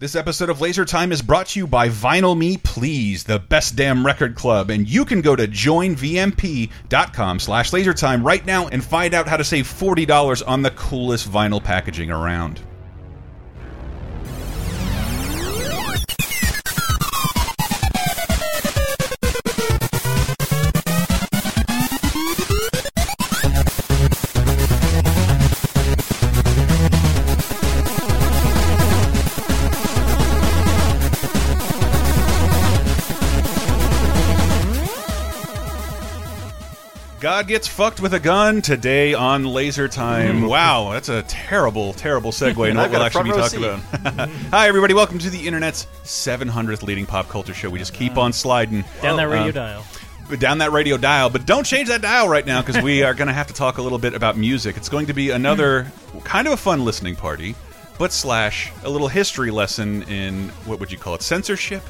This episode of Laser Time is brought to you by Vinyl Me Please, the best damn record club, and you can go to joinvmp.com slash lasertime right now and find out how to save $40 on the coolest vinyl packaging around. God gets fucked with a gun today on Laser Time. Wow, that's a terrible, terrible segue. and what I've we'll actually be talking about. Hi, everybody. Welcome to the internet's 700th leading pop culture show. We just keep on sliding Down that radio Um, dial. down that radio dial, but don't change that dial right now because we are going to have to talk a little bit about music. It's going to be another kind of a fun listening party, but slash a little history lesson in what would you call it, censorship,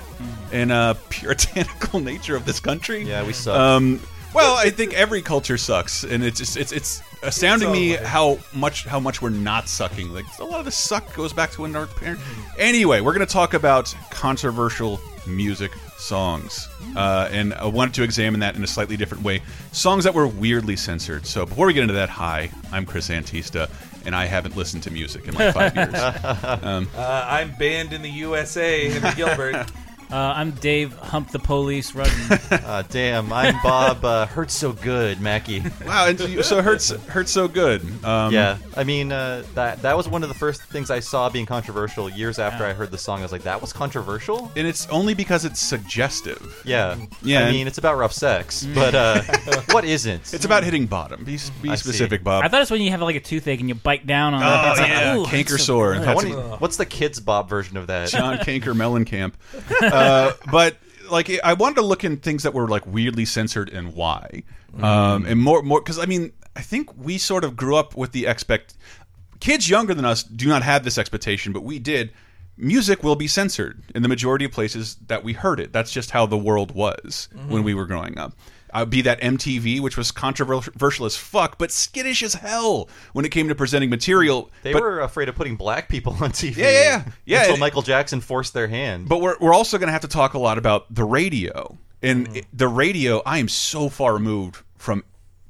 and uh, puritanical nature of this country. Yeah, we suck. Um, well, I think every culture sucks, and it's just it's it's astounding me how much how much we're not sucking. Like a lot of the suck goes back to when our parents. Anyway, we're going to talk about controversial music songs, uh, and I wanted to examine that in a slightly different way. Songs that were weirdly censored. So before we get into that, hi, I'm Chris Antista, and I haven't listened to music in like five years. Uh, I'm banned in the USA, Henry Gilbert. Uh, I'm Dave Hump the Police Rudden. Uh, damn, I'm Bob. Uh, hurts so good, Mackey. wow, and you- so hurts hurts so good. Um, Yeah, I mean uh, that that was one of the first things I saw being controversial. Years after I heard the song, I was like, "That was controversial." and it's only because it's suggestive. Yeah, Yeah, I and- mean, it's about rough sex, but uh, what isn't? It's about hitting bottom. Be, be I see. specific, Bob. I thought it's when you have like a toothache and you bite down on it. Oh It's like, yeah, ooh, canker it's so sore. good. I That's wonder- what's the kids Bob version of that? John Canker Mellencamp. Uh, but like, I wanted to look in things that were like weirdly censored and why, um, and more more because I mean, I think we sort of grew up with the expect. Kids younger than us do not have this expectation, but we did. Music will be censored in the majority of places that we heard it. That's just how the world was when we were growing up. Uh, be that MTV, which was controversial as fuck, but skittish as hell when it came to presenting material. They but, were afraid of putting black people on TV. Yeah, yeah, yeah. Until it- Michael Jackson forced their hand. But we're we're also going to have to talk a lot about the radio. And it- the radio, I am so far removed from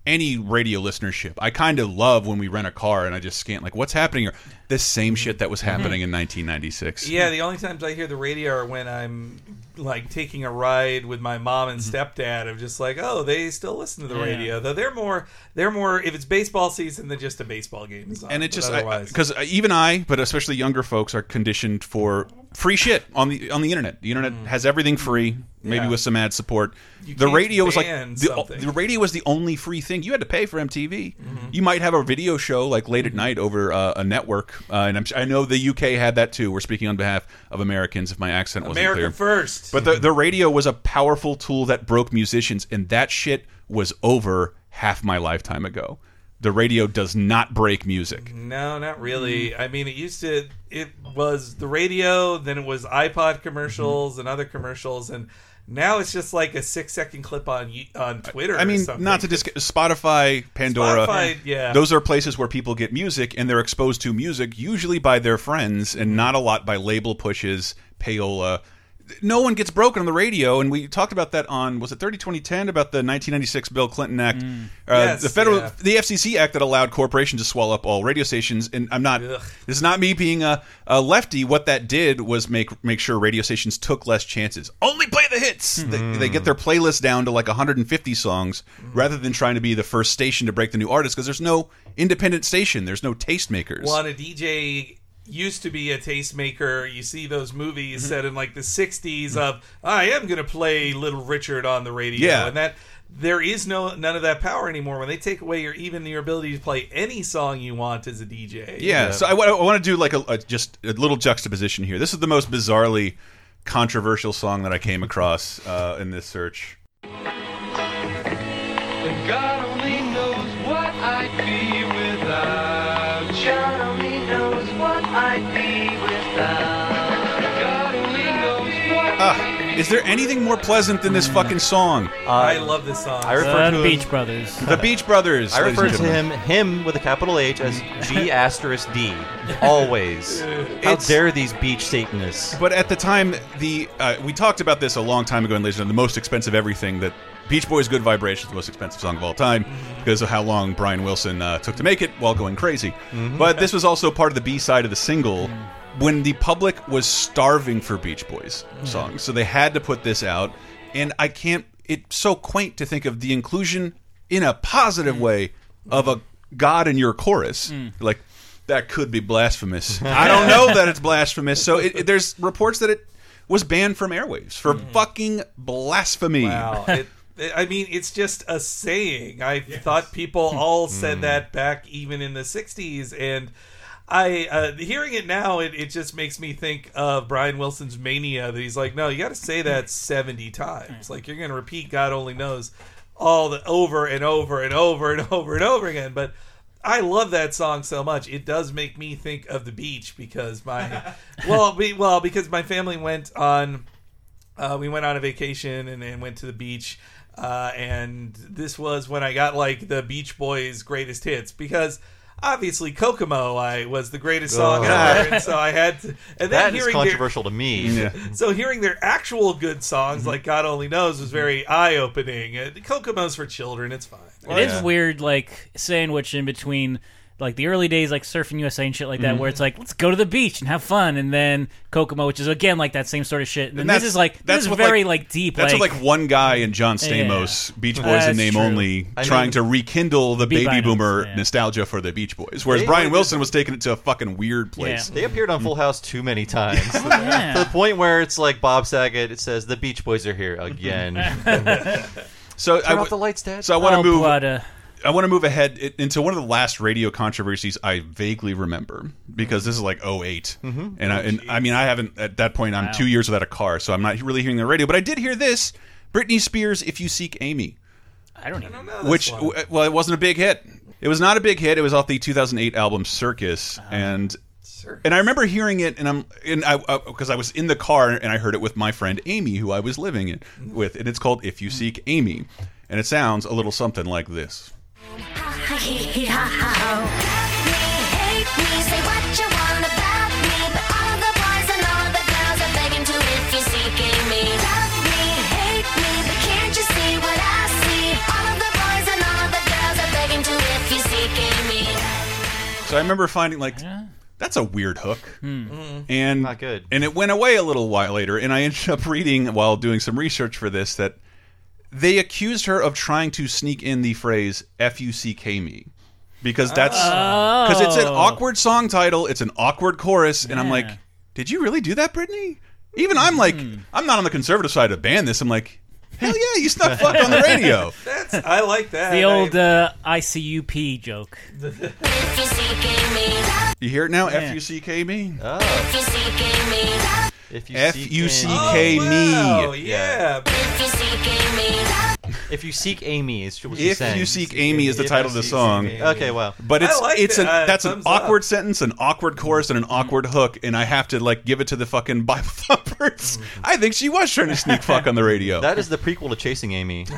any radio listenership. I kind of love when we rent a car and I just scan like what's happening here. The same shit that was mm-hmm. happening in 1996. Yeah, the only times I hear the radio are when I'm like taking a ride with my mom and mm-hmm. stepdad. Of just like, oh, they still listen to the Yeah. radio. Though they're more, they're more. If it's baseball season, than just a baseball game. is on. And it just because even I, but especially younger folks, are conditioned for free shit on the on the internet. The internet has everything free, maybe Yeah. with some ad support. You the radio was like the, the radio was the only free thing. You had to pay for MTV. You might have a video show like late at night over uh, a network, uh, and I'm, I know the UK had that too. We're speaking on behalf of Americans. If my accent wasn't America clear, first. but the the radio was a powerful tool that broke musicians, and that shit was over half my lifetime ago. The radio does not break music. No, not really. Mm-hmm. I mean, it used to. It was the radio, then it was iPod commercials Mm-hmm. and other commercials, and now it's just like a six-second clip on on Twitter. I mean, something. not to dis Spotify, Pandora. Spotify, yeah. Those are places where people get music and they're exposed to music, usually by their friends, and not a lot by label pushes, payola. No one gets broken on the radio, and we talked about that on was it 30 2010 about the 1996 Bill Clinton Act, mm. uh, Yes, the federal yeah. the FCC Act that allowed corporations to swallow up all radio stations. And I'm not Ugh. this is not me being a, a lefty. What that did was make make sure radio stations took less chances. Only play the hits. They, hmm. they get their playlist down to like 150 songs hmm. rather than trying to be the first station to break the new artist because there's no independent station. There's no tastemakers. Well, a DJ used to be a tastemaker. You see those movies Mm-hmm. set in like the '60s of I am going to play Little Richard on the radio, Yeah. and that there is no none of that power anymore. When they take away your even your ability to play any song you want as a DJ. Yeah, so I, want to do like a, a just a little juxtaposition here. This is the most bizarrely controversial song that I came across uh, in this search. Is there anything more pleasant than this fucking song? I love this song. I refer Uh, to the him, Beach Brothers. The Beach Brothers. I ladies refer and to gentlemen. him, him with a capital H, as G asterisk D. Always. How It's- dare these beach Satanists? But at the time, the uh, we talked about this a long time ago in Laser, the most expensive everything that Beach Boys' "Good Vibrations" the most expensive song of all time because of how long Brian Wilson uh, took to make it while going crazy. But this was also part of the B side of the single when the public was starving for Beach Boys mm-hmm. songs, so they had to put this out. And I can't. It's so quaint to think of the inclusion in a positive mm. way of a God in your chorus, mm. like. That could be blasphemous. I don't know that it's blasphemous. So it, it- there's reports that it was banned from airwaves for mm-hmm. fucking blasphemy. Wow. It, I mean, it's just a saying. I thought people all said mm. that back even in the 60s. And I, uh, hearing it now, it, it just makes me think of Brian Wilson's mania that he's like, no, you got to say that 70 times. Like, you're going to repeat God only knows all the over and over and over and over and over again. But I love that song so much. It does make me think of the beach because my, well, we, well, because my family went on uh, we went on a vacation and, and went to the beach. Uh, and this was when I got like the Beach Boys' greatest hits because obviously Kokomo I was the greatest song Oh. ever, and so I had to. And then That is hearing controversial to me. Yeah. So hearing their actual good songs like God Only Knows was very eye opening. Uh, Kokomo's for children; it's fine. It is weird, like sandwiched in between like the early days, like Surfing USA and shit like that, where it's like let's go to the beach and have fun, and then Kokomo, which is again like that same sort of shit. And, And this is like that's this is very like- like, deep. That's like, what, like one guy and John Stamos, Beach Boys That's in name true. only, I trying mean- to rekindle the baby vinyls, boomer yeah. nostalgia for the Beach Boys. Whereas They Brian Wilson was taking it to a fucking weird place. They appeared on Full House too many times. yeah. To the point where it's like Bob Saget. It says the Beach Boys are here again. Turn So I, off the lights, Dad. so I want to Oh, move. but, uh, I want to move ahead into one of the last radio controversies I vaguely remember because this is like 8 Mm-hmm. and I, and I mean I haven't at that point I'm Wow. two years without a car, so I'm not really hearing the radio, but I did hear this: Britney Spears, "If You Seek Amy." I don't even. know. this which one. w- well it wasn't a big hit it was not a big hit it was off the 2008 album circus and Circus. and i remember hearing it and i'm and i because I, was in the car and i heard it with my friend amy who i was living in, with and it's called if you seek amy and it sounds a little something like this so i remember finding like that's a weird hook. Hmm. Mm-hmm. And Not good. and it went away a little while later and i ended up reading while doing some research for this that they accused her of trying to sneak in the phrase f-u-c-k me. Because that's because it's an Oh. awkward song title it's an awkward chorus and i'm like did you really do that Britney? Even i'm like Hmm. i'm not on the conservative side to ban this i'm like hell yeah you snuck fuck on the radio. That's I like that. The I- old uh, ICUP joke. you hear it now? F-u-c-k me? Oh, if you F-U-C-K. seek Amy, me. Oh, yeah. if you seek Amy, is what she's if saying. you seek amy is the If title of you the seek song Amy. Okay, well, But I it's it's it. an Uh, that's an thumbs up. awkward sentence, an awkward chorus, and an awkward hook, and I have to like give it to the fucking Bible thumpers. I think she was trying to sneak fuck on the radio. that is the prequel to Chasing Amy.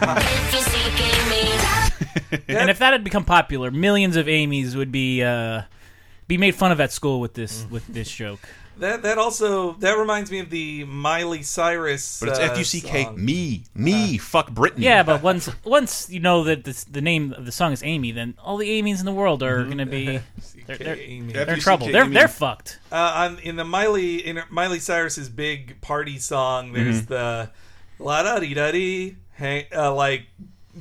And if that had become popular, millions of Amy's would be uh, be made fun of at school with this with this joke. That that also that reminds me of the Miley Cyrus. but it's uh, F U C K song. me me fuck Britain. Yeah, but once once you know that this, the name of the song is Amy, then all the Amy's in the world are going to be they're, they're, they're in trouble. They're they're fucked. Uh, on in the Miley in Miley Cyrus's big party song, there's Mm-hmm. the la da dee da dee, uh, like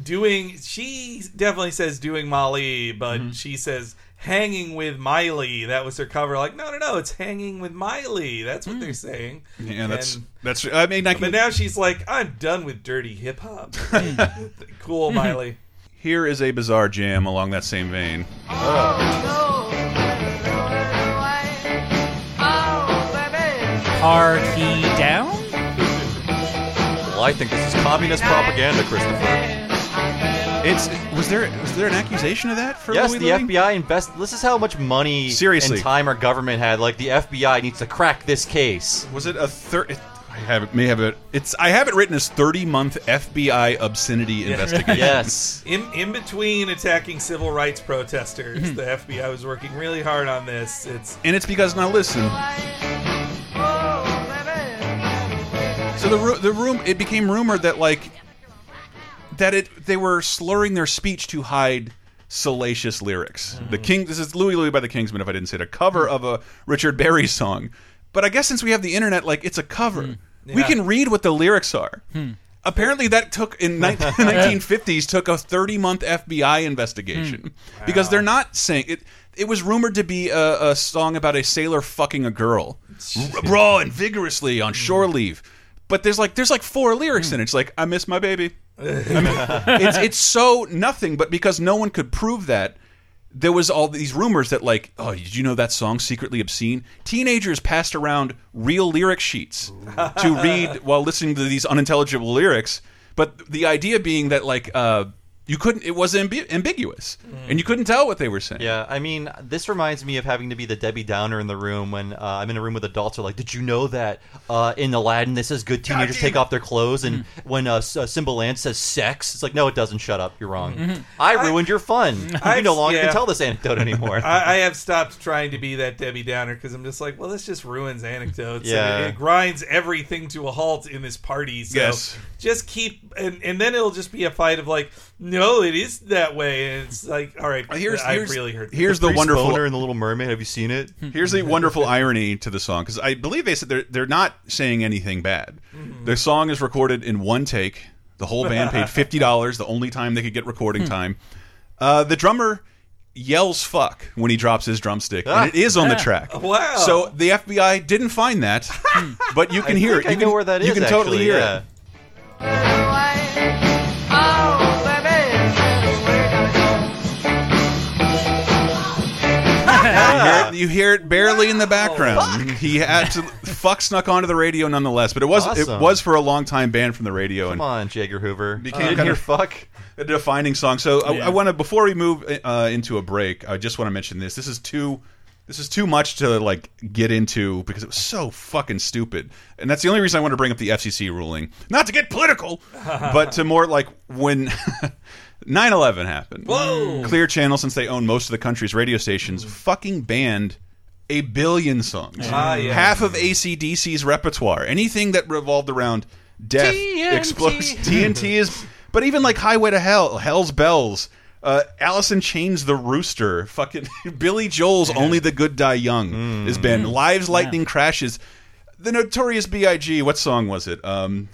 doing. She definitely says doing Molly, but Mm-hmm. she says hanging with Miley. That was her cover. Like no, no, no, it's hanging with Miley. That's what they're hmm. saying. yeah, that's And- that's. I mean, I But can. now she's like, I'm done with dirty hip hop. cool, Miley. Here is a bizarre jam along that same vein. Party down. Well, I think this is communist propaganda, Christopher. It's was there was there an accusation of that for Yes, Louie the Louie? FBI invest. This is how much money Seriously. and time our government had. Like the FBI needs to crack this case. Was it a third? I have it. May have it. It's. I have it written as thirty month FBI obscenity investigation. Yes. In in between attacking civil rights protesters, Hmm. the FBI was working really hard on this. It's And it's because now listen. So the ru- the room it became rumored that like that it they were slurring their speech to hide salacious lyrics. The mm. King this is Louie Louie by the Kingsmen if I didn't say it, a cover mm. of a Richard Berry song. But I guess since we have the internet like it's a cover. Mm. We Yeah. can read what the lyrics are. Hmm. Apparently, that took in 19, 1950s took a 30 month FBI investigation hmm. because they're not saying it. It was rumored to be a, a song about a sailor fucking a girl, raw and vigorously on shore hmm. leave. But there's like there's like four lyrics in it. It's like I miss my baby. It's it's so nothing. But because no one could prove that, there was all these rumors that like, oh, did you know that song secretly obscene? Teenagers passed around real lyric sheets to read while listening to these unintelligible lyrics. But the idea being that like uh, you couldn't, it was ambi ambiguous, and you couldn't tell what they were saying. Yeah, I mean, this reminds me of having to be the Debbie Downer in the room when uh, I'm in a room with adults who are like, "Did you know that uh, in Aladdin this says good teenagers damn take off their clothes?" And when uh, S- uh, Simba Land says sex, it's like, "No, it doesn't. Shut up. You're wrong. I ruined your fun. I- you no longer yeah. can tell this anecdote anymore." I, I have stopped trying to be that Debbie Downer because I'm just like, well, this just ruins anecdotes. and Yeah. it, it grinds everything to a halt in this party. So Yes. just keep, and, and then it'll just be a fight of like, no, it is that way, and it's like, all right, Here's I've here's really heard. here's the Priest wonderful Boner in the Little Mermaid. Have you seen it? Here's the wonderful irony to the song because I believe they said they're they're not saying anything bad. The song is recorded in one take. The whole band paid fifty dollars, the only time they could get recording time. Uh, the drummer yells "fuck" when he drops his drumstick, and it is on the track. Wow. So the FBI didn't find that, but you can I hear think it. I You know can, where that is. You can totally hear yeah. it. Hear, it, you hear it barely in the background. He had to fuck snuck onto the radio nonetheless, but it was it was for a long time banned from the radio Come and on, J. Edgar Hoover. Became you didn't kind of- fuck. a defining song. So I, I want to before we move uh, into a break, I just want to mention this. This is too this is too much to like get into because it was so fucking stupid. And that's the only reason I want to bring up the FCC ruling. Not to get political, but to more like when 9/11 happened. Whoa. Clear Channel since they own most of the country's radio stations fucking banned a billion songs. Ah, yeah. Half of AC/DC's repertoire. Anything that revolved around death, TNT. explosions. TNT is. But even like Highway to Hell, Hell's Bells, uh, Alice in Chains the Rooster, fucking Billy Joel's Only the Good Die Young has been. Live's, Lightning Crashes. The Notorious B.I.G., what song was it? Um,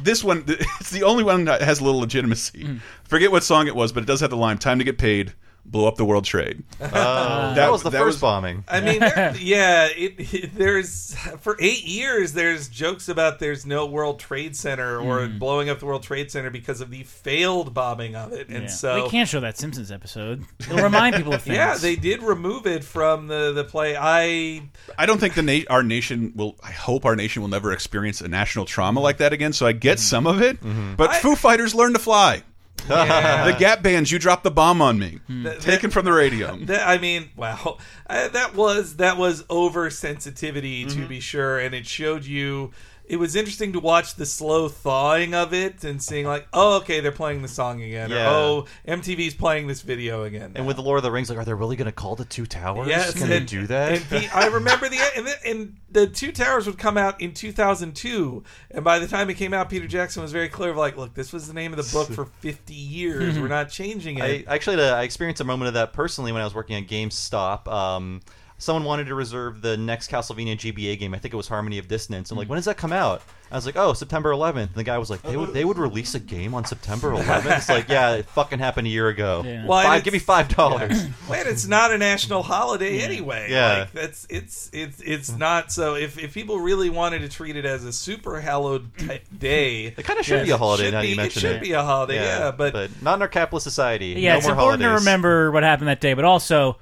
this one, it's the only one that has a little legitimacy. Forget what song it was, but it does have the line Time to Get Paid, blow up the World Trade. Uh, that, was the that first was- bombing. I mean, there- yeah, it, it- there's for eight years there's jokes about there's no World Trade Center or blowing up the World Trade Center because of the failed bombing of it, and Yeah. so we can't show that Simpsons episode. It'll remind people of things. yeah, they did remove it from the the play. I I don't think the na our nation will. I hope our nation will never experience a national trauma like that again. So I get some of it, but I- Foo Fighters learn to fly. Yeah. The Gap bands, you dropped the bomb on me, That- taken from the radio. That, I mean, wow, uh, that was that was oversensitivity Mm-hmm. to be sure, and it showed you. It was interesting to watch the slow thawing of it and seeing like, oh, okay, they're playing the song again, Yeah. or oh, MTV's playing this video again. And with the Lord of the Rings, like, are they really going to call the two towers? Yes, Can they do that? And Pete, I remember the and, the and the Two Towers would come out in 2002, and by the time it came out, Peter Jackson was very clear of like, look, this was the name of the book for 50 years. We're not changing it. I actually had a, I experienced a moment of that personally when I was working at GameStop. Um, someone wanted to reserve the next Castlevania GBA game. I think it was Harmony of Dissonance. I'm like, mm. when does that come out? I was like, oh, September 11th. And the guy was like, they would they would release a game on September 11th. It's like, yeah, it fucking happened a year ago. Yeah. Well, Five, it's- give me five dollars. Man, it's not a national holiday anyway. Yeah. like, that's it's it's it's not. So if, if people really wanted to treat it as a super hallowed day, It kind of should Yes. be a holiday should now be, you it mention should be a holiday. Yeah, but, not in our capitalist society. Yeah, no it's more important holidays. to remember what happened that day, but also,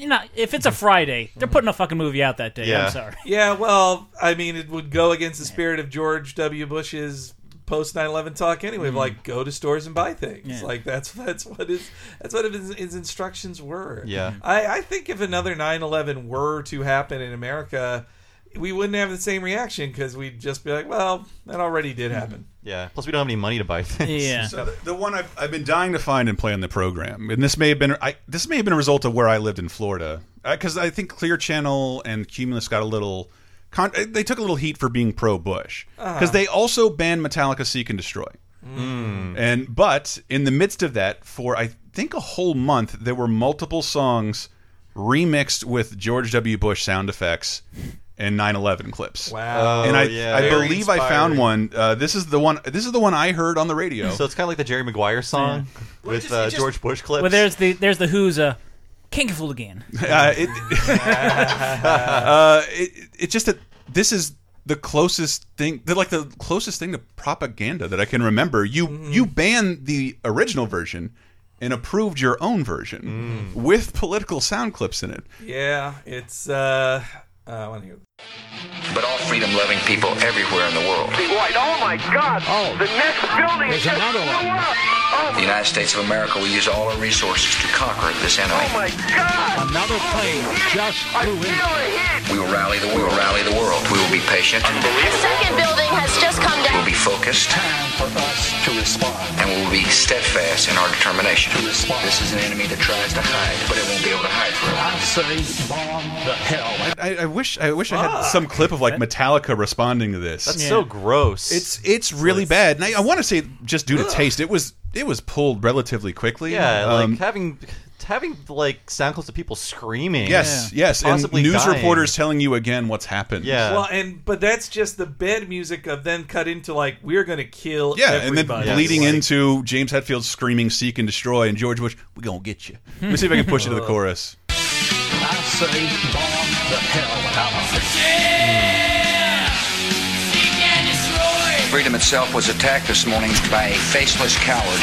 you know, if it's a Friday, they're putting a fucking movie out that day. Yeah. I'm sorry. yeah, well, I mean, it would go against the spirit of George W. Bush's post 9/11 talk anyway. of hmm. Like, go to stores and buy things. Yeah. Like that's that's what his that's what his, his instructions were. Yeah. I, I think if another 9/11 were to happen in America. we wouldn't have the same reaction because we'd just be like, well, that already did happen. Yeah. Plus, we don't have any money to buy things. Yeah. So the, the one I've, I've been dying to find and play on the program, and this may have been I, this may have been a result of where I lived in Florida, uh, because I think Clear Channel and Cumulus got a little. Con uh, they took a little heat for being pro Bush because ah. they also banned Metallica Seek and Destroy. Hmm. And but in the midst of that, for I think a whole month, there were multiple songs remixed with George W. Bush sound effects and 9/11 clips. Wow. and I, Oh, yeah. I Very believe I found one. Uh, this is the one. This is the one I heard on the radio. So it's kind of like the Jerry Maguire song Well, it with just- it uh, just- George Bush clips. Well, there's the there's the Who's uh, King Fool again. uh, it, uh, it, it's just that this is the closest thing, the, like the closest thing to propaganda that I can remember. You Mm-hmm. you banned the original version and approved your own version Mm. with political sound clips in it. Yeah, it's. uh, uh I want to hear. but all freedom loving people everywhere in the world. White. Oh my God! Oh, the next building is just another one. up. Oh, The United States of America will use all our resources to conquer this enemy. oh my God! Another plane just flew feel in. a hit. We will rally the we will rally the world. We will be patient. The second building has just come down. We'll be focused. And we will be steadfast in our determination. respond. This is an enemy that tries to hide, but it won't be able to hide forever. I say bomb the hell. I, I wish I wish I had some clip of like Metallica responding to this. That's Yeah. so gross. it's it's really bad, and I, I want to say just due to taste, it was it was pulled relatively quickly. yeah, Um, like having having like sound clips of people screaming. yes, yes, and news dying. reporters telling you again what's happened. Yeah. Well, and but that's just the bed music of then cut into like we're gonna kill. Yeah, and then everybody. bleeding Like, into James Hetfield screaming "Seek and Destroy" and George Bush, "We gonna get you." Let me see if I can push it to the chorus. I say bomb the hell out of it. Freedom itself was attacked this morning by a faceless coward.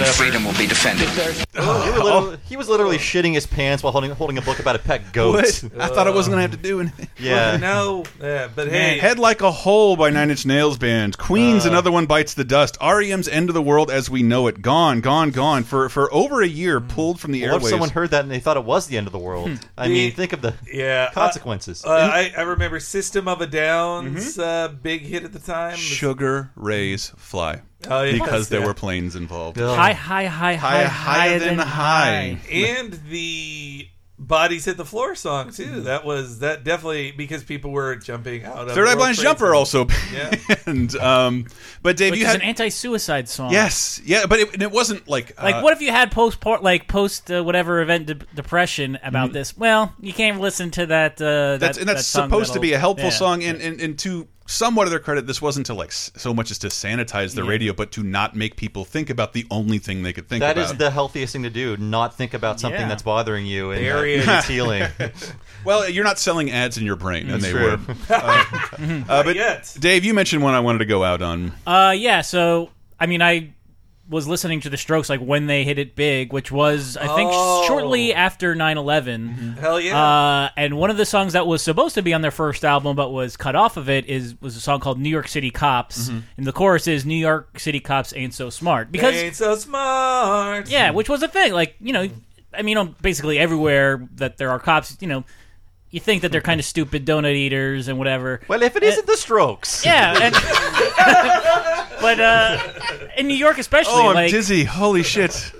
And freedom will be defended. Oh, you he was literally shitting his pants while holding holding a book about a pet goat. What? I thought I wasn't gonna have to do anything. Yeah. No, yeah, but hey, Head Like a Hole by Nine Inch Nails Band. Queen's Another One Bites the Dust. REM's End of the World as We Know It. Gone, gone, gone. For for over a year, pulled from the airwaves. What if someone heard that and they thought it was the end of the world? I The- mean, think of the yeah, consequences. Uh, I, I remember System of a Down's Mm-hmm. uh, big hit at the time. Sugar Ray's Fly. Oh, yes, because there yeah. were planes involved. Ugh. High, high, high, high, higher than high. and the bodies hit the floor song too. That was that definitely because people were jumping out of Third Eye World Blind's Jumper Center. also Yeah. banned. um, but Dave, Which you is had an anti-suicide song. yes, yeah, but it, and it wasn't like Like, uh, what if you had post like post uh, whatever event de- depression about Mm-hmm. this? Well, you can't listen to that. Uh, that's that, and that's that song supposed to be a helpful yeah. song and, and and to somewhat of their credit this wasn't to like so much as to sanitize the Yeah. radio but to not make people think about the only thing they could think That about is the healthiest thing to do. Not think about something Yeah. that's bothering you and There uh, he is. it's healing. well you're not selling ads in your brain and That's they true. were uh, uh, but yet. Dave you mentioned one I wanted to go out on Uh, yeah. So, I mean, I was listening to the Strokes like when they hit it big, which was I think Oh. shortly after 9/11. Hell yeah. Uh, and one of the songs that was supposed to be on their first album but was cut off of it is was a song called New York City Cops, Mm-hmm. and the chorus is New York City Cops ain't so smart because Ain't so smart. yeah, which was a thing. Like you know, I mean, basically everywhere that there are cops, you know, you think that they're kind of stupid donut eaters and whatever. well, if it isn't the Strokes, Yeah, and, but uh, in New York especially, oh I'm like dizzy holy shit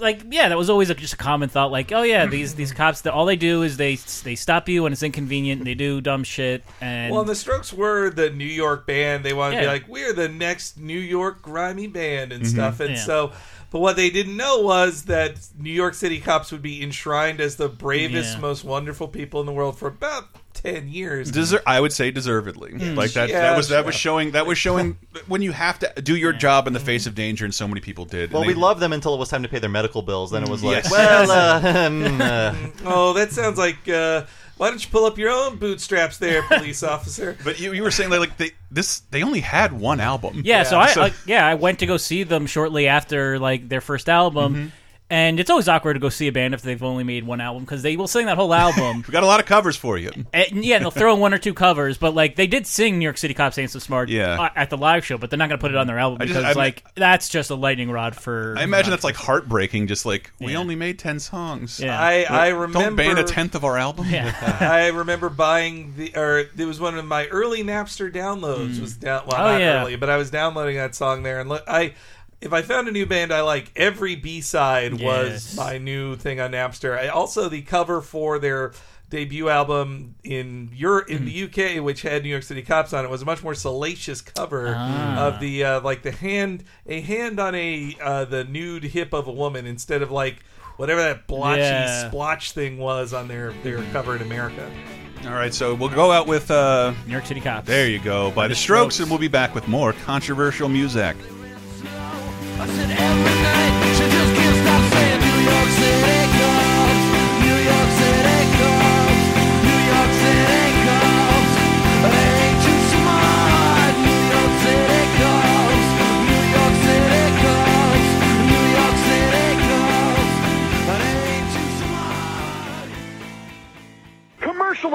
like yeah, that was always a, just a common thought. Like, oh yeah, these these cops, that all they do is they they stop you when it's inconvenient, and they do dumb shit, and Well, and the Strokes were the New York band. They wanted to be Yeah. like, we're the next New York grimy band and stuff. And Yeah. so, but what they didn't know was that New York City cops would be enshrined as the bravest, Yeah. most wonderful people in the world for about ten years. Deser- I would say deservedly. Like that. Yeah, that was that was showing. That was showing when you have to do your job in the face of danger, and so many people did. Well, And we they- loved them until it was time to pay their medical bills. Then it was like, Yes. well, uh, um, uh, oh, that sounds like. Uh, why don't you pull up your own bootstraps, there, police officer? But you, you were saying that like they this they only had one album. yeah, so I, So- I yeah I went to go see them shortly after like their first album. Mm-hmm. And it's always awkward to go see a band if they've only made one album because they will sing that whole album. We got a lot of covers for you. And, yeah, they'll throw in one or two covers, but like they did sing New York City Cops Ain't So Smart Yeah. uh, at the live show, but they're not going to put it on their album I just- because I- like that's just a lightning rod for. I imagine that's like heartbreaking. Just like we Yeah. only made ten songs. Yeah. I, I Don't remember ban a tenth of our album. Yeah. I remember buying the, or it was one of my early Napster downloads. Was down, well, Oh, not yeah. early, but I was downloading that song there, and look, I, if I found a new band I like, every B side was Yes. my new thing on Napster. I also the cover for their debut album in Europe, in the UK, which had New York City Cops on it, was a much more salacious cover Ah. of the uh, like the hand, a hand on a uh, the nude hip of a woman instead of like. Whatever that blotchy Yeah. splotch thing was on their, their cover in America. All right, so we'll go out with uh, New York City Cops. there you go by the Strokes, and we'll be back with more controversial music.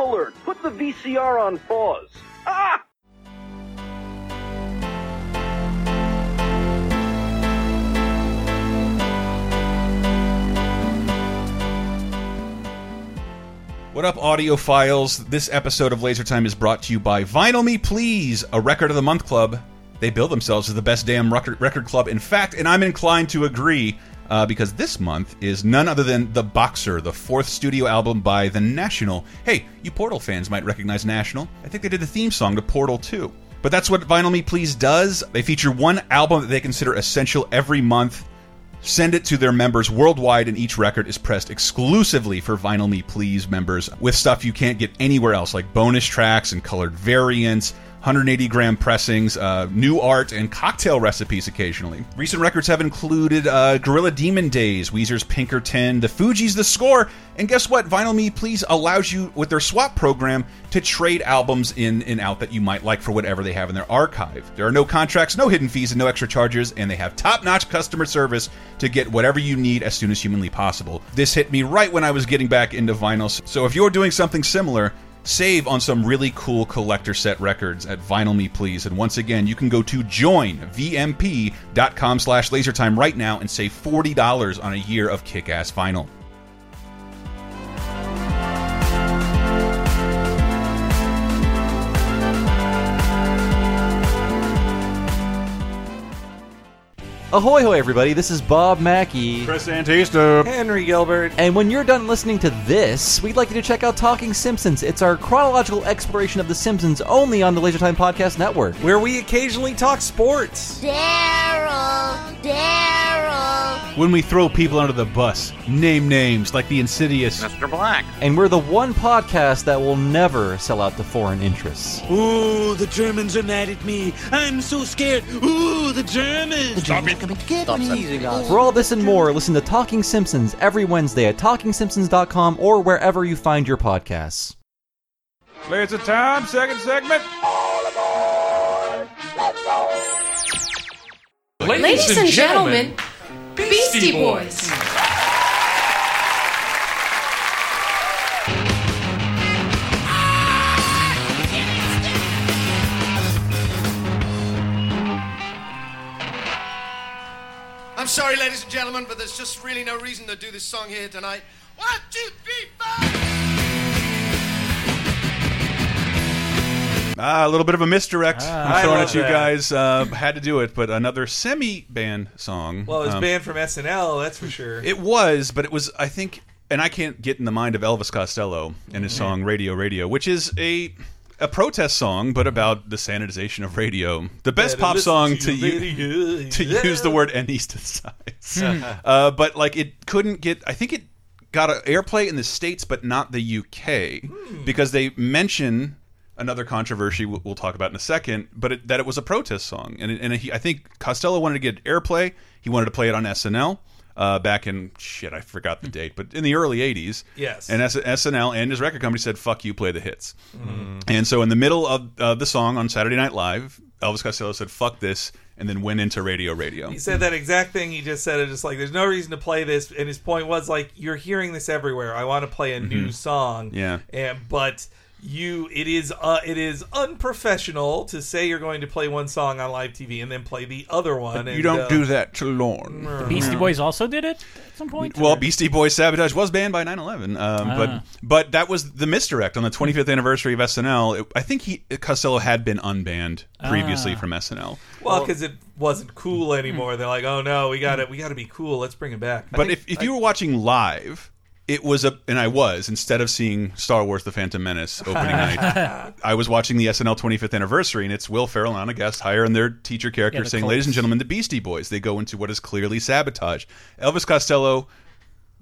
Alert! Put the VCR on pause. Ah! What up, audiophiles? This episode of Laser Time is brought to you by Vinyl Me Please, a record of the month club. They bill themselves as the best damn record, record club. In fact, and I'm inclined to agree, uh, because this month is none other than The Boxer, the fourth studio album by The National. Hey, you Portal fans might recognize National. I think they did the theme song to Portal 2. But that's what Vinyl Me Please does. They feature one album that they consider essential every month Send it to their members worldwide, and each record is pressed exclusively for Vinyl Me Please members with stuff you can't get anywhere else, like bonus tracks and colored variants, 180 gram pressings, uh, new art, and cocktail recipes occasionally. Recent records have included uh, Gorilla Demon Days, Weezer's Pinkerton, The Fugees' The Score, and guess what? Vinyl Me Please allows you, with their swap program, to trade albums in and out that you might like for whatever they have in their archive. There are no contracts, no hidden fees, and no extra charges, and they have top notch customer service to get whatever you need as soon as humanly possible. This hit me right when I was getting back into vinyls, so if you're doing something similar, save on some really cool collector set records at Vinyl Me Please. And once again, you can go to joinvmp.com slash lasertime right now and save $40 on a year of kick-ass vinyl. Ahoy, hoy, everybody! This is Bob Mackey. Chris Antista. Henry Gilbert. And when you're done listening to this, we'd like you to check out Talking Simpsons. It's our chronological exploration of The Simpsons only on the Laser Time Podcast Network. where we occasionally talk sports. Daryl, Daryl. When we throw people under the bus, name names like the insidious. Mr. Black. And we're the one podcast that will never sell out to foreign interests. Ooh, the Germans are mad at me. I'm so scared. Ooh, the Germans. Stop it. Get me. For all this and more, listen to Talking Simpsons every Wednesday at TalkingSimpsons.com or wherever you find your podcasts. Laser time, second segment. Ladies and gentlemen, Beastie Boys. I'm sorry, ladies and gentlemen, but there's just really no reason to do this song here tonight. One, two, three, four. Ah, a little bit of a misdirect. I I'm throwing love at you that. guys. Uh, had to do it, but another semi-band song. Well, it was Um, banned from SNL, that's for sure. It was, but it was. I think, and I can't get in the mind of Elvis Costello and his song "Radio Radio," which is a a protest song, but about the sanitization of radio. The best pop song to to use to use the word anesthetize. Uh, but like it couldn't get. I think it got a airplay in the states, but not the UK, Hmm. because they mention. Another controversy we'll, we'll talk about in a second, but it, that it was a protest song, and, it, and he, I think Costello wanted to get airplay. He wanted to play it on SNL uh, back in shit, I forgot the date, but in the early '80s. Yes. And S SNL and his record company said, "Fuck you, play the hits." And so, in the middle of uh, the song on Saturday Night Live, Elvis Costello said, "Fuck this." and then went into radio radio. He said that exact thing he just said. It just like there's no reason to play this, and his point was like you're hearing this everywhere. I want to play a new Mhm. song, Yeah. and but you it is uh, it is unprofessional to say you're going to play one song on live TV and then play the other one. you and, don't uh, do that to Lorne. The Beastie Boys also did it at some point. Well, or- Beastie Boys Sabotage was banned by 9/11, um, Ah. but but that was the misdirect on the 25th anniversary of SNL. It- I think he Costello had been unbanned previously Ah. from SNL. Well, because it wasn't cool anymore. They're like, oh no, we got to we got to be cool. Let's bring it back. But if, if you were watching live, it was a and I was instead of seeing Star Wars: The Phantom Menace opening night, I was watching the SNL 25th anniversary, and it's Will Ferrell on a guest hire and their teacher character Yeah, saying, "Ladies and gentlemen, the Beastie Boys." They go into what is clearly sabotage. Elvis Costello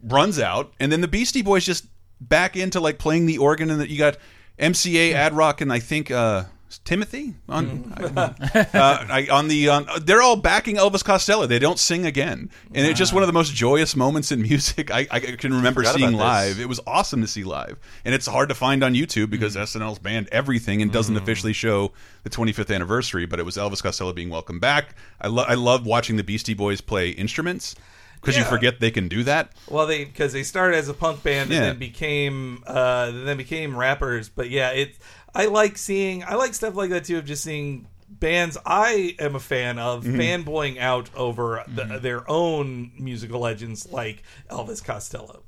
runs out, and then the Beastie Boys just back into like playing the organ, and that you got MCA, Ad Rock, and I think. uh Timothy on uh, I, on the on, they're all backing Elvis Costello. They don't sing again, and it's just one of the most joyous moments in music I, I can remember Forgot seeing about live. It was awesome to see live, and it's hard to find on YouTube because SNL's banned everything and doesn't officially show the 25th anniversary. But it was Elvis Costello being welcomed back. I lo I love watching the Beastie Boys play instruments because you Yeah. forget they can do that. Well, they because they started as a punk band and then became uh, then became rappers. But yeah, it I like seeing I like stuff like that too of just seeing bands I am a fan of Mhm. fanboying out over the, Mm-hmm. their own musical legends like Elvis Costello.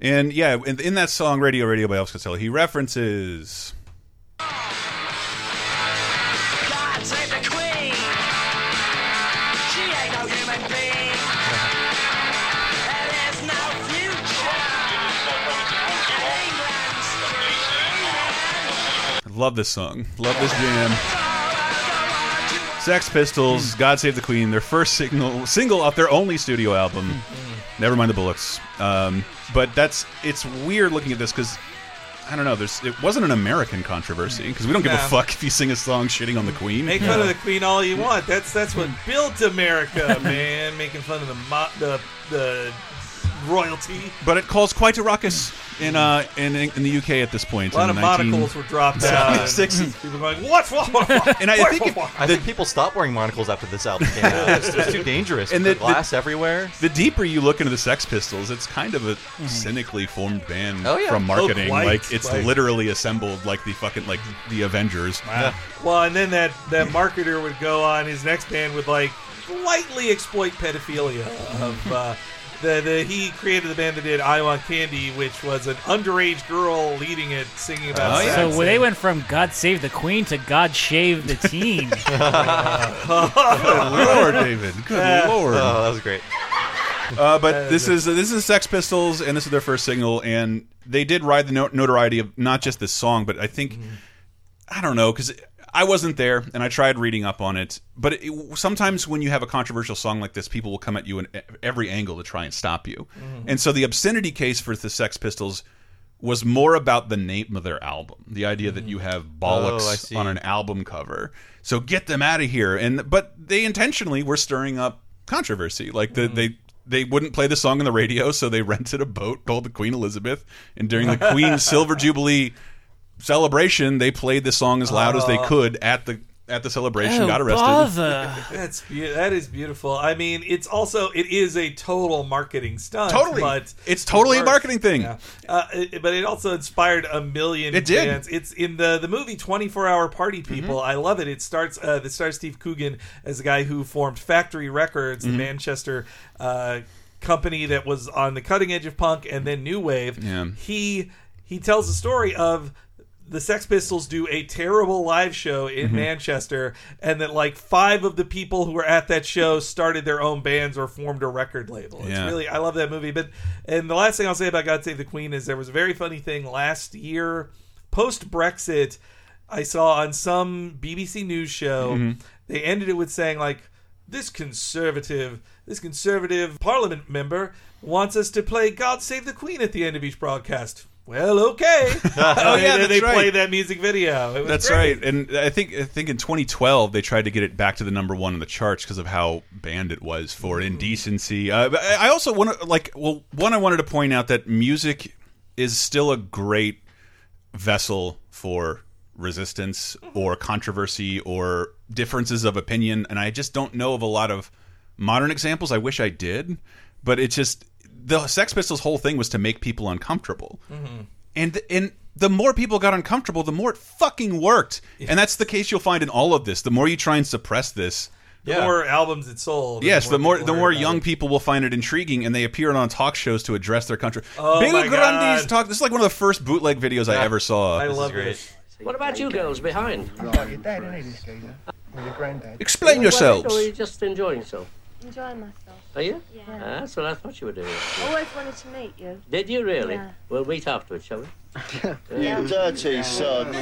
And yeah, in, in that song "Radio Radio" by Elvis Costello, he references. Love this song. Love this jam. Sex Pistols, God Save the Queen, their first single single off their only studio album. Never mind the bollocks. Um, but that's it's weird looking at this because I don't know. There's it wasn't an American controversy because we don't give No. a fuck if you sing a song shitting on the Queen. Make fun of the Queen all you want. That's that's what built America, man. Making fun of the mo- the the royalty. But it calls quite a ruckus in uh in in the UK at this point. A lot in of 19 monocles were dropped out. and 60s. People going, what? what, what, what And I what, think it- what?" I think people stopped wearing monocles after this album came out. It's, it's too dangerous. And And the- the, glass everywhere. The deeper you look into the Sex Pistols, it's kind of a cynically formed band Oh, yeah. from marketing. Quite, like it's quite. literally assembled like the fucking like the Avengers. Well, and then that that marketer would go on his next band would like lightly exploit pedophilia of. Uh, the, the, he created the band that did "I Want Candy," which was an underage girl leading it, singing about. Oh, sex. So when they went from God Save the Queen to God Shave the Teen. Good lord, David. Good lord. Oh, that was great. Uh, but this is this is Sex Pistols, and this is their first single, and they did ride the notoriety of not just this song, but I think I don't know because I wasn't there, and I tried reading up on it. But it, sometimes when you have a controversial song like this, people will come at you in every angle to try and stop you. Mm-hmm. And so the obscenity case for the Sex Pistols was more about the name of their album, the idea that you mm-hmm. have bollocks Oh, on an album cover. So get them out of here. And but they intentionally were stirring up controversy. Like the, mm-hmm. they they wouldn't play the song on the radio, so they rented a boat called the Queen Elizabeth, and during the Queen's Silver Jubilee celebration, they played the song as loud as they Oh. could at the at the celebration. Oh, got arrested. That's beau- that is beautiful. I mean, it's also it is a total marketing stunt. Totally. but It's totally a works. marketing thing. Yeah. Uh, it- but it also inspired a million. It did. It's in the the movie Twenty Four Hour Party Mm-hmm. People. I love it. It starts. Uh, it stars Steve Coogan as a guy who formed Factory Records, Mm-hmm. the Manchester. Uh, company that was on the cutting edge of punk and then new wave Yeah. he he tells the story of the Sex Pistols do a terrible live show in Mm-hmm. Manchester, and that like five of the people who were at that show started their own bands or formed a record label. It's Yeah. really I love that movie. But and the last thing I'll say about God Save the Queen is there was a very funny thing last year, post Brexit. I saw on some BBC news show Mm-hmm. they ended it with saying like this conservative this conservative parliament member wants us to play God Save the Queen at the end of each broadcast. Well, okay. Oh, yeah, they right. played that music video. It That's great. right, and I think I think in 2012 they tried to get it back to the number one in the charts because of how banned it was for indecency. Uh, I I also want to like well, one I wanted to point out that music is still a great vessel for resistance or controversy or differences of opinion, and I just don't know of a lot of modern examples. I wish I did, but it's just the Sex Pistols' whole thing was to make people uncomfortable, mm-hmm. and and the more people got uncomfortable, the more it fucking worked, and that's the case you'll find in all of this. The more you try and suppress this. The more albums it sold. Yes, the more people the more young it. people will find it intriguing, and they appear on talk shows to address their country. Oh Bill my Grundy's God. talk. This is like one of the first bootleg videos I ever saw. I love this. What about you girls behind? Your dad, isn't he. Or your granddad? Explain yourselves. Or are just enjoying yourself? Enjoying myself. Are you? Yeah. Ah, that's what I thought you were doing. Always wanted to meet you. Did you really? Yeah. We'll meet afterwards, shall we? Yeah. You dirty sod.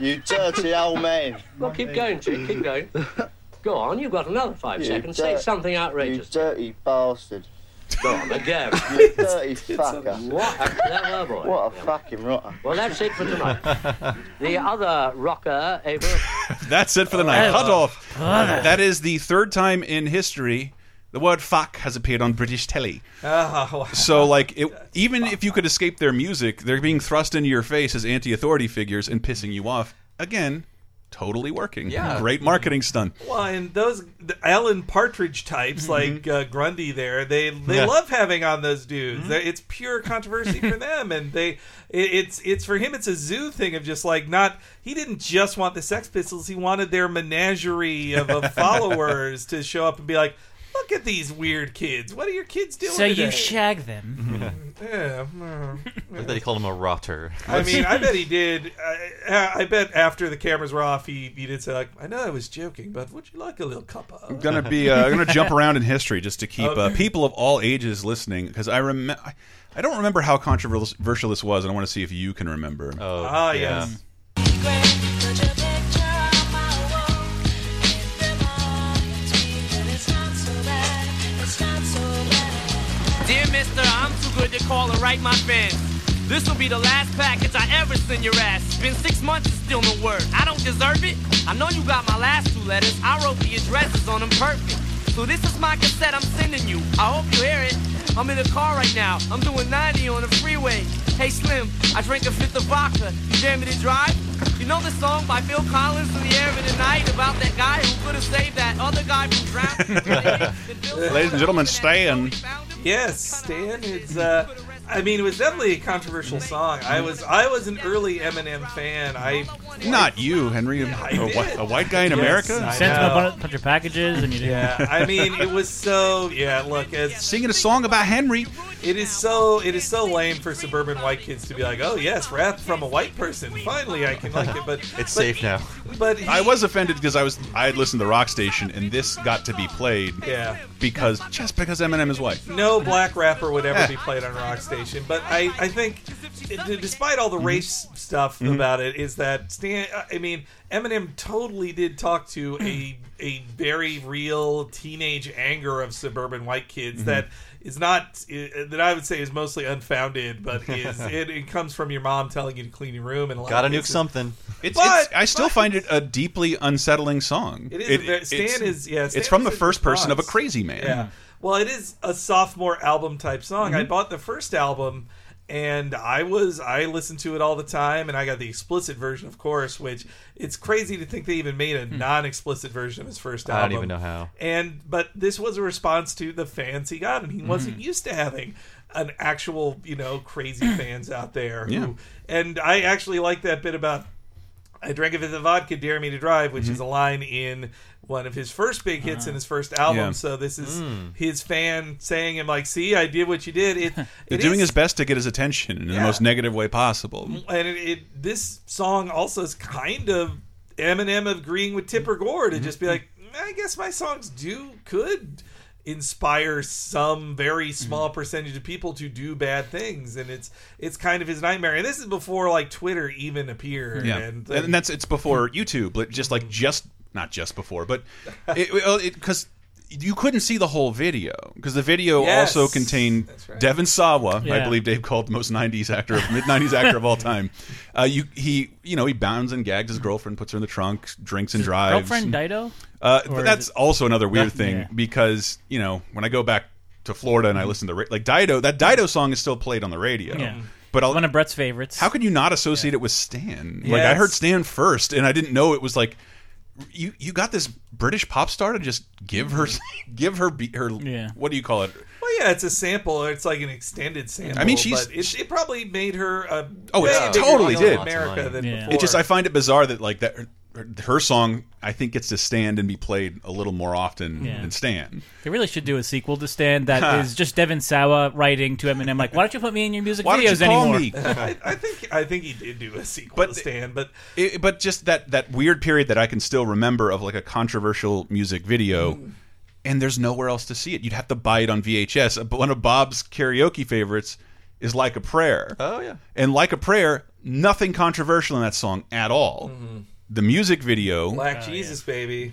You dirty old man. Well, keep going, chick. Keep going. Go on. You've got another five You seconds. Say dirt- something You outrageous. dirty bastard. Go on again. You dirty fucker. What a clever boy. What a fucking rotter. Well, that's it for tonight. the other rocker, Ava. That's it for the night. Cut off. That is the third time in history the word "fuck" has appeared on British telly. Oh, wow. So, like, it, even if you could escape their music, they're being thrust into your face as anti-authority figures and pissing you off. Again, totally working. Yeah. great marketing stunt. Well, and those the Alan Partridge types like uh, Grundy, there they they Mm-hmm. Yeah. Mm-hmm. love having on those dudes. They're- It's pure controversy for them, and they it, it's it's for him. It's a zoo thing of just like not. He didn't just want the Sex Pistols. He wanted their menagerie of, of followers to show up and be like. Look at these weird kids. What are your kids doing? So you shag them. Yeah. uh, Like that he called him a rotter. I mean, I bet he did. I, I bet after the cameras were off, he, he did say like, "I know I was joking, but would you like a little cuppa?" I'm gonna be uh, I'm gonna jump around in history just to keep uh, people of all ages listening because I remember I don't remember how controversial this was, and I want to see if you can remember. Oh, Ah, yes. Dear I'm too good to call and write my fans. This will be the last package I ever send your ass. It's been six months and still no word. I don't deserve it. I know you got my last two letters. I wrote the addresses on them perfect. So this is my cassette I'm sending you. I hope you hear it. I'm in the car right now. I'm doing 90 on the freeway. Hey Slim, I drank a fifth of vodka. You dare me to drive? You know the song by Phil Collins in the air of the night about that guy who could have saved that other guy from drowning? Ladies and gentlemen, Stan. Yes, Stan. It's uh, I mean, it was definitely a controversial song. I was I was an early Eminem fan. I Not you, Henry. A, a whi- a white guy in Yes, America. I Sent him a know. bunch, bunch of packages, and you didn't. Yeah, I mean, it was so. Yeah, look, it's singing a song about Henry. It is so. It is so lame for suburban white kids to be like, "Oh yes, rap from a white person. Finally, I can like it." But It's but- safe now. But he- I was offended because I was I had listened to Rock Station and this got to be played. Yeah. Because just because Eminem is white. no black rapper would ever be played on Rock Station. But I, I think, despite all the race stuff Mhm. about it, is that Stan? I mean, Eminem totally did talk to a a very real teenage anger of suburban white kids Mhm. that is not that I would say is mostly unfounded, but is it, it comes from your mom telling you to clean your room and a Gotta nuke something. It's, But- it's I still find it a deeply unsettling song. It is. very- Stan it's- is. Yeah, Stan it's from the first person of a crazy man. Yeah. Well, it is a sophomore album type song. I Mhm. bought the first album, and I was I listened to it all the time, and I got the explicit version, of course. Which it's crazy to think they even made a non-explicit version of his first album. I don't even know how. And but this was a response to the fans he got, and he wasn't Hmm. used to having an actual you know crazy fans out there. Who, Yeah. And I actually like that bit about I drank a fifth of vodka, dare me to drive, which Mhm. is a line in one of his first big hits in his first album. Yeah. So this is Mm. his fan saying him like, "See, I did what you did." It, They're it doing is- his best to get his attention in the most negative way possible. and it, it this song also is kind of Eminem agreeing with Tipper Gore to Mm-hmm. just be like, I guess my songs do could inspire some very Mm-hmm. small percentage of people to do bad things, and it's it's kind of his nightmare. And this is before like Twitter even appeared. Yeah, and, and, that's it's before YouTube, like, just like just not just before, but it because you couldn't see the whole video because the video Yes. also contained Devon Sawa, I believe Dave called the most '90s actor, mid '90s actor of all time. Uh, you he you know he bounds and gags his girlfriend, puts her in the trunk, drinks and drives. Girlfriend Dido. Uh, Or but is that's it- also another weird Yeah. thing Yeah. because you know when I go back to Florida and I listen to like Dido, that Dido song is still played on the radio. Yeah. But I'll, one of Brett's favorites. How could you not associate it with Stan? Like Yeah, I heard Stan first, and I didn't know it was like you. You got this British pop star to just give her, mm-hmm. give her, her. Yeah. What do you call it? Well, yeah, it's a sample. It's like an extended sample. I mean, she's- but it, it probably made her. A Oh, way it bigger totally deal in did. America than before. It just I find it bizarre that like that her, her song I think gets to stand and be played a little more often Yeah. than Stan. They really should do a sequel to Stan that Huh. is just Devon Sawa writing to Eminem like, "Why don't you put me in your music Why don't you videos call anymore?" me? I, I think I think he did do a sequel to Stan, but It, but just that that weird period that I can still remember of like a controversial music video, Mm. And there's nowhere else to see it. You'd have to buy it on VHS. But one of Bob's karaoke favorites is "Like a Prayer." Oh yeah, and "Like a Prayer," nothing controversial in that song at all. Mm-hmm. The music video, Black Jesus, baby.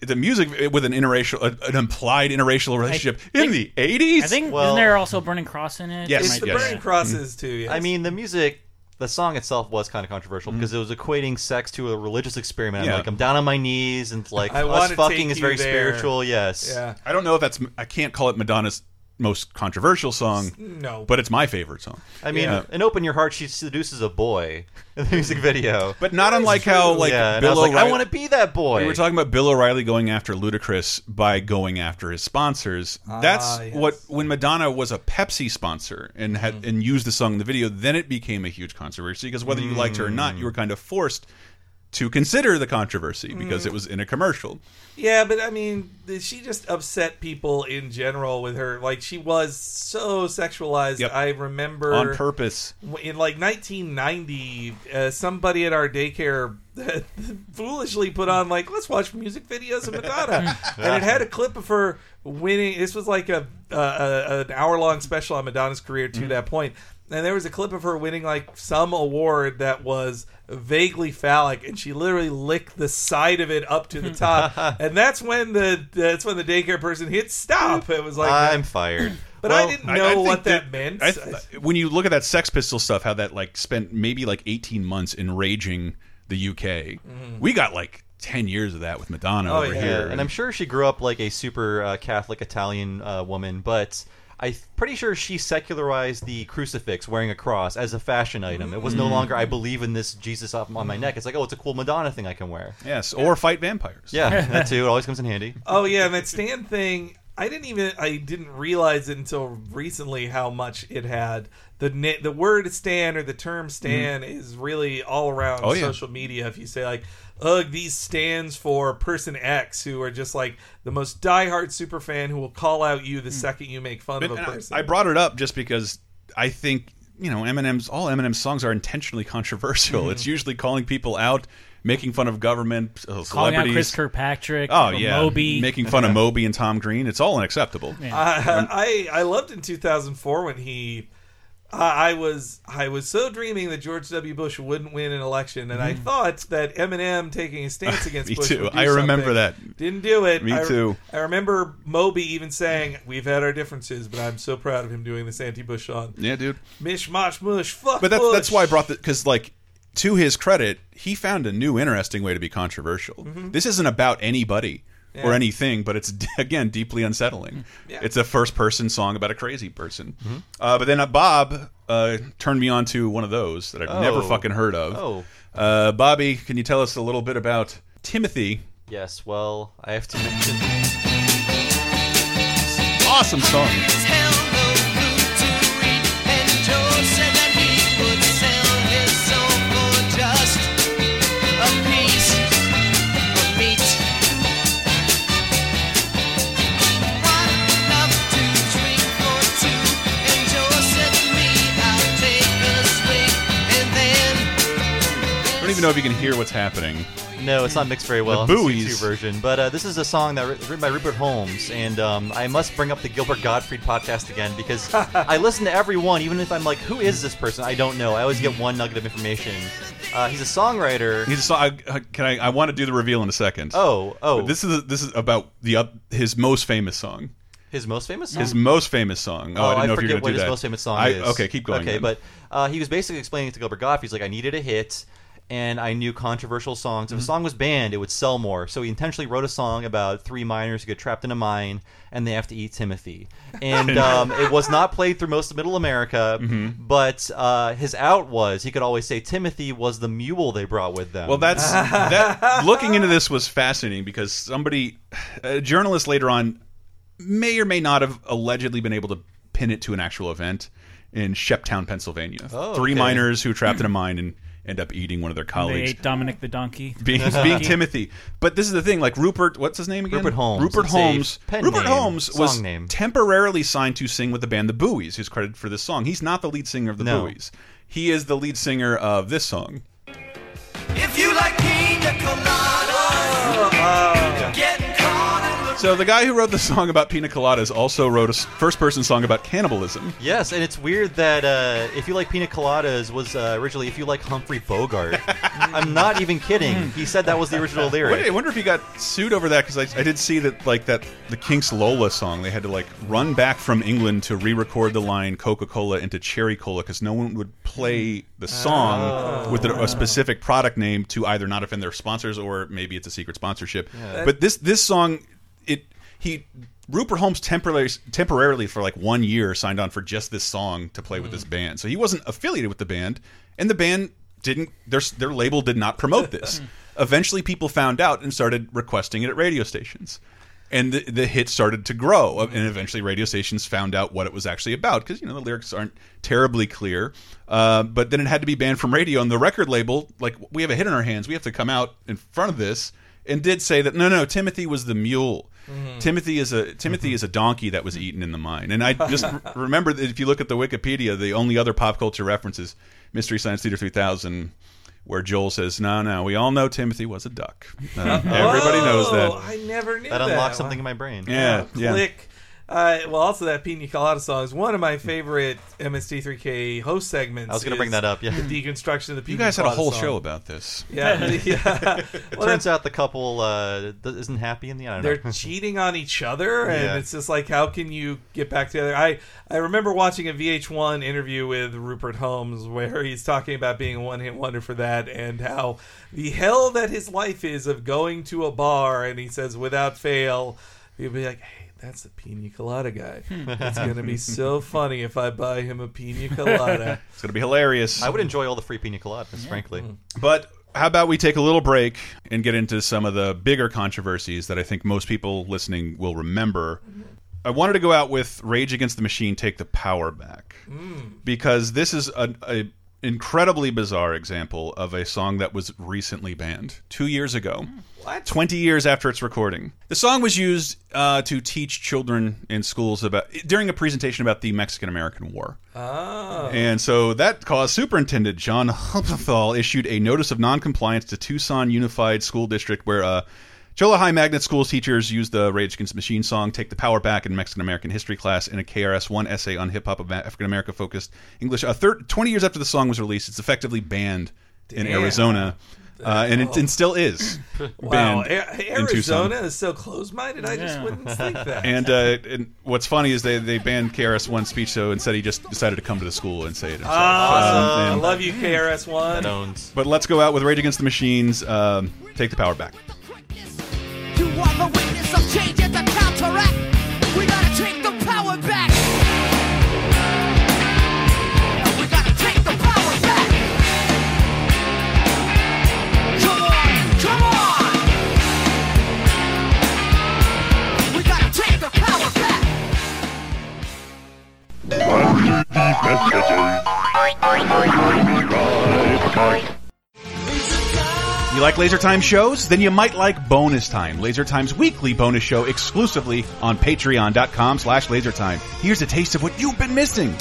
the music with an interracial, an implied interracial relationship in the '80s. I think Well- isn't there also Burning Cross in it? Yes, It's might the be- burning crosses too. Yes. I mean, the music, the song itself was kind of controversial because it was equating sex to a religious experiment. Mm-hmm. Yeah. Like I'm down on my knees and like I us fucking take is very there. spiritual. Yes. Yeah. I don't know if that's I can't call it Madonna's most controversial song. No. but it's my favorite song. I mean, Yeah. in Open Your Heart, she seduces a boy in the music video. But not unlike how like yeah, and I Bill was like, I want to be that boy. We were talking about Bill O'Reilly going after Ludacris by going after his sponsors. That's Ah, yes. what when Madonna was a Pepsi sponsor and had Mm. and used the song in the video, then it became a huge controversy because whether you liked her or not, you were kind of forced to consider the controversy because Mm. it was in a commercial. Yeah, but I mean, she just upset people in general with her. Like she was so sexualized. Yep. I remember On purpose. in like 1990, uh, somebody at our daycare foolishly put on like, let's watch music videos of Madonna, and it had a clip of her winning. This was like a, uh, a an hour long special on Madonna's career to that point. And there was a clip of her winning like some award that was vaguely phallic, and she literally licked the side of it up to the top. and that's when the that's when the daycare person hit stop. It was like I'm fired. But I didn't know I think what that, meant. I th- when you look at that Sex Pistol stuff, how that like spent maybe like 18 months enraging the UK. We got like 10 years of that with Madonna Oh, over yeah. here. and I'm sure she grew up like a super uh, Catholic Italian uh, woman, but I'm pretty sure she secularized the crucifix wearing a cross as a fashion item. It was no Mm. longer I believe in this Jesus up on my neck. It's like oh, it's a cool Madonna thing I can wear. yes, or fight vampires. Yeah, that too. It always comes in handy. Oh yeah, and that stand thing. I didn't even I didn't realize it until recently how much it had the na- the word stan or the term stan is really all around Oh, yeah. social media. If you say like, "Ugh, these stands for person X," who are just like the most diehard super fan who will call out you the second you make fun But of a and I- person. I brought it up just because I think you know Eminem's all Eminem's songs are intentionally controversial. Mm-hmm. It's usually calling people out, making fun of government, uh, Calling out celebrities. Chris Kirkpatrick, Oh yeah, Moby. making fun of Moby and Tom Green. It's all unacceptable. I, I I loved in 2004 when he I I was I was so dreaming that George W. Bush wouldn't win an election, and I thought that Eminem taking a stance against Mm-hmm. Me Bush. too. I remember something. that. Didn't do it. Me I- too. I remember Moby even saying, "We've had our differences, but I'm so proud of him doing this anti-Bush song." Yeah, dude. Mish mosh mush. Fuck. But that's Bush. that's why I brought the because like to his credit, he found a new interesting way to be controversial. This isn't about anybody or Mm-hmm. Anything, but it's again deeply unsettling. Yeah. It's a first person song about a crazy person. Uh, but then uh, Bob uh, turned me on to one of those that I've Oh. never fucking heard of. Oh. Uh, Bobby, can you tell us a little bit about Timothy? Yes, well, I have to mention. Awesome song. Even know if you can hear what's happening. No, it's not mixed very well. The buoys. Version, but uh, this is a song that written by Rupert Holmes, and um, I must bring up the Gilbert Gottfried podcast again because I listen to every one, even if I'm like, "Who is this person?" I don't know. I always get one nugget of information. Uh, he's a songwriter. He's a song. I, I- can I? I want to do the reveal in a second. Oh, oh. But this is this is about the up his most famous song. His most famous song. His most famous song. Oh, Oh, I didn't know if forget what his that. most famous song I, is. Okay, keep going. Okay, then. but uh, he was basically explaining it to Gilbert Gottfried, he's like, I needed a hit, and I knew controversial songs. Mm-hmm. If a song was banned, it would sell more. So he intentionally wrote a song about three miners who get trapped in a mine and they have to eat Timothy. And um, it was not played through most of Middle America, Mm-hmm. but uh, his out was he could always say Timothy was the mule they brought with them. Well, that's that. Looking into this was fascinating because somebody, a journalist later on, may or may not have allegedly been able to pin it to an actual event in Sheppton, Pennsylvania. Oh, Three okay. miners who were trapped in a mine and end up eating one of their They colleagues. ate Dominic the donkey. being, being Timothy. But this is the thing, like Rupert, what's his name again? Rupert Holmes. Rupert Holmes. pen Rupert name, Holmes was name. temporarily signed to sing with the band The Buoys, who's credited for this song. He's not the lead singer of The No. Buoys. He is the lead singer of this song. If you like pina coladas, getting caught in So the guy who wrote the song about pina coladas also wrote a first-person song about cannibalism. Yes, and it's weird that uh, if you like pina coladas was uh, originally if you like Humphrey Bogart. I'm not even kidding. He said that was the original lyric. Wait, I wonder if he got sued over that because I, I did see that like that the Kinks Lola song they had to like run back from England to re-record the line Coca Cola into Cherry Cola because no one would play the song Oh. with a, a specific product name to either not offend their sponsors or maybe it's a secret sponsorship. Yeah. But this this song it he. Rupert Holmes temporarily, temporarily for like one year signed on for just this song to play with mm. this band. So he wasn't affiliated with the band, and the band didn't. Their their label did not promote this. Hmm. Eventually, people found out and started requesting it at radio stations, and the, the hit started to grow. Uh, and eventually, radio stations found out what it was actually about because you know the lyrics aren't terribly clear. Uh, but then it had to be banned from radio, and the record label, like, we have a hit in our hands. We have to come out in front of this, and did say that no, no, Timothy was the mule. Mhm. Timothy is a Timothy is a donkey that was eaten in the mine. And I just remember that if you look at the Wikipedia, the only other pop culture reference is Mystery Science Theater 3000, where Joel says, "No, no, we all know Timothy was a duck. Uh, everybody knows that." Oh, I never knew That that. unlocks something in my brain. Yeah, yeah. Click. Uh, well, also that Pina Colada song is one of my favorite MST3K host segments. I was gonna bring that up, yeah. the deconstruction of the Pina You guys had a whole song. show about this. Yeah, yeah. It Well, turns out the couple uh, isn't happy in the end. They're know. cheating on each other and Yeah. it's just like how can you get back together i i remember watching a vh1 interview with rupert holmes where he's talking about being a one-hit wonder for that and how the hell that his life is of going to a bar and he says without fail he'll be like hey that's the pina colada guy. Hmm. It's gonna be so funny if I buy him a pina colada. It's going to be hilarious. I would enjoy all the free pina coladas, frankly. Hmm. But how about we take a little break and get into some of the bigger controversies that I think most people listening will remember. I wanted to go out with Rage Against the Machine Take the Power Back hmm. because this is a, a incredibly bizarre example of a song that was recently banned 2 years ago. What? 20 years after its recording. The song was used uh, to teach children in schools about during a presentation about the Mexican American War. Oh. And so that caused Superintendent John Huppenthal issued a notice of noncompliance to Tucson Unified School District, where uh, Cholla High Magnet Schools teachers used the Rage Against the Machine song "Take the Power Back" in Mexican American history class in a KRS One essay on hip hop of African America focused English. Uh, thir- Twenty years after the song was released, it's effectively banned in Arizona. Uh, and it and still is Wow, banned A- in Tucson. Arizona is so close-minded. I just wouldn't think that. And, uh, and what's funny is they, they banned KRS One speech, so instead he just decided to come to the school and say it himself. Awesome. Um, and- I love you, KRS One. But let's go out with Rage Against the Machines. Um, take the power back. You the witness of change at the counteract. We gotta take the power back. We gotta take the power back. Come on, come on. We gotta take the power back. You like Laser Time shows? Then you might like Bonus Time, Laser Time's weekly bonus show exclusively on patreon.com slash lasertime. Here's a taste of what you've been missing.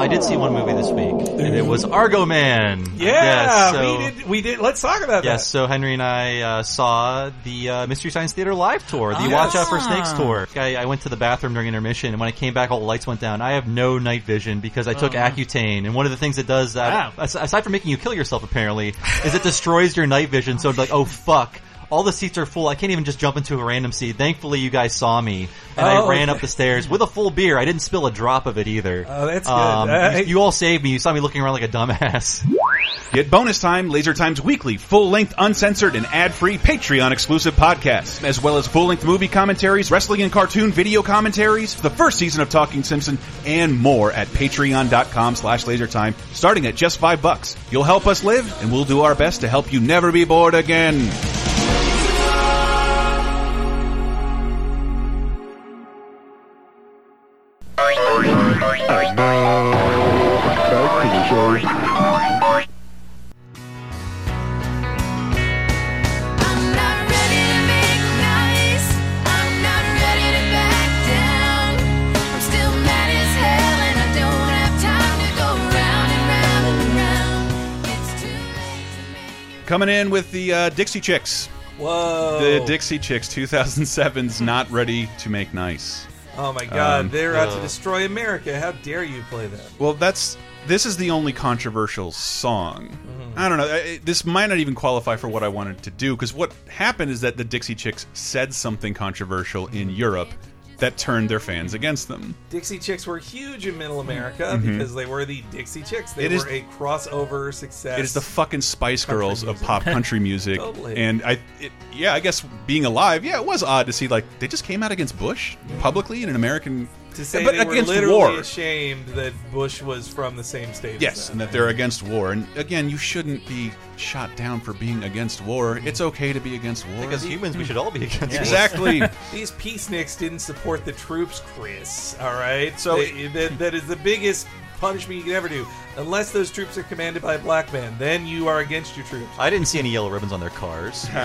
I did see one movie this week, and it was Argo Man. Yeah, Yes, so- we did. We did. Let's talk about Yes, so Henry and I uh, saw the uh, Mystery Science Theater live tour, the Watch Out for Snakes tour. I, I went to the bathroom during intermission, and when I came back, all the lights went down. I have no night vision because I took Oh. Accutane, and one of the things it does, uh, Wow. aside from making you kill yourself, apparently, is it destroys your night vision. So it's like, oh fuck. All the seats are full. I can't even just jump into a random seat. Thankfully, you guys saw me, and Oh, I ran okay. up the stairs with a full beer. I didn't spill a drop of it either. Oh, that's good. Um, Uh, you, you all saved me. You saw me looking around like a dumbass. Get bonus time, Laser Time's weekly, full-length, uncensored, and ad-free Patreon-exclusive podcasts, as well as full-length movie commentaries, wrestling and cartoon video commentaries, the first season of Talking Simpson, and more at patreon.com slash lasertime, starting at just five bucks. You'll help us live, and we'll do our best to help you never be bored again. Coming in with the uh, Dixie Chicks. Whoa. The Dixie Chicks 2007's Not Ready to Make Nice. Oh my God! Um, They're out to uh, destroy America. How dare you play that? Well, that's this is the only controversial song. Mm-hmm. I don't know. I- This might not even qualify for what I wanted to do because what happened is that the Dixie Chicks said something controversial in Europe that turned their fans against them. Dixie Chicks were huge in Middle America Mhm. because they were the Dixie Chicks. They It is- were a crossover success. It is the fucking Spice Girls of pop country music, Totally. and I, it, yeah, I guess being alive, yeah, it was odd to see like they just came out against Bush publicly in an American to say but they were against literally war. ashamed that Bush was from the same state. as Yes, them. and that they're against war. And again, you shouldn't be shot down for being against war. It's okay to be against war. Because humans, we should all be against war. Exactly. These peaceniks didn't support the troops, Chris. All right, So- They- that, that is the biggest punishment you can ever do. Unless those troops are commanded by a black man, then you are against your troops. I didn't see any yellow ribbons on their cars.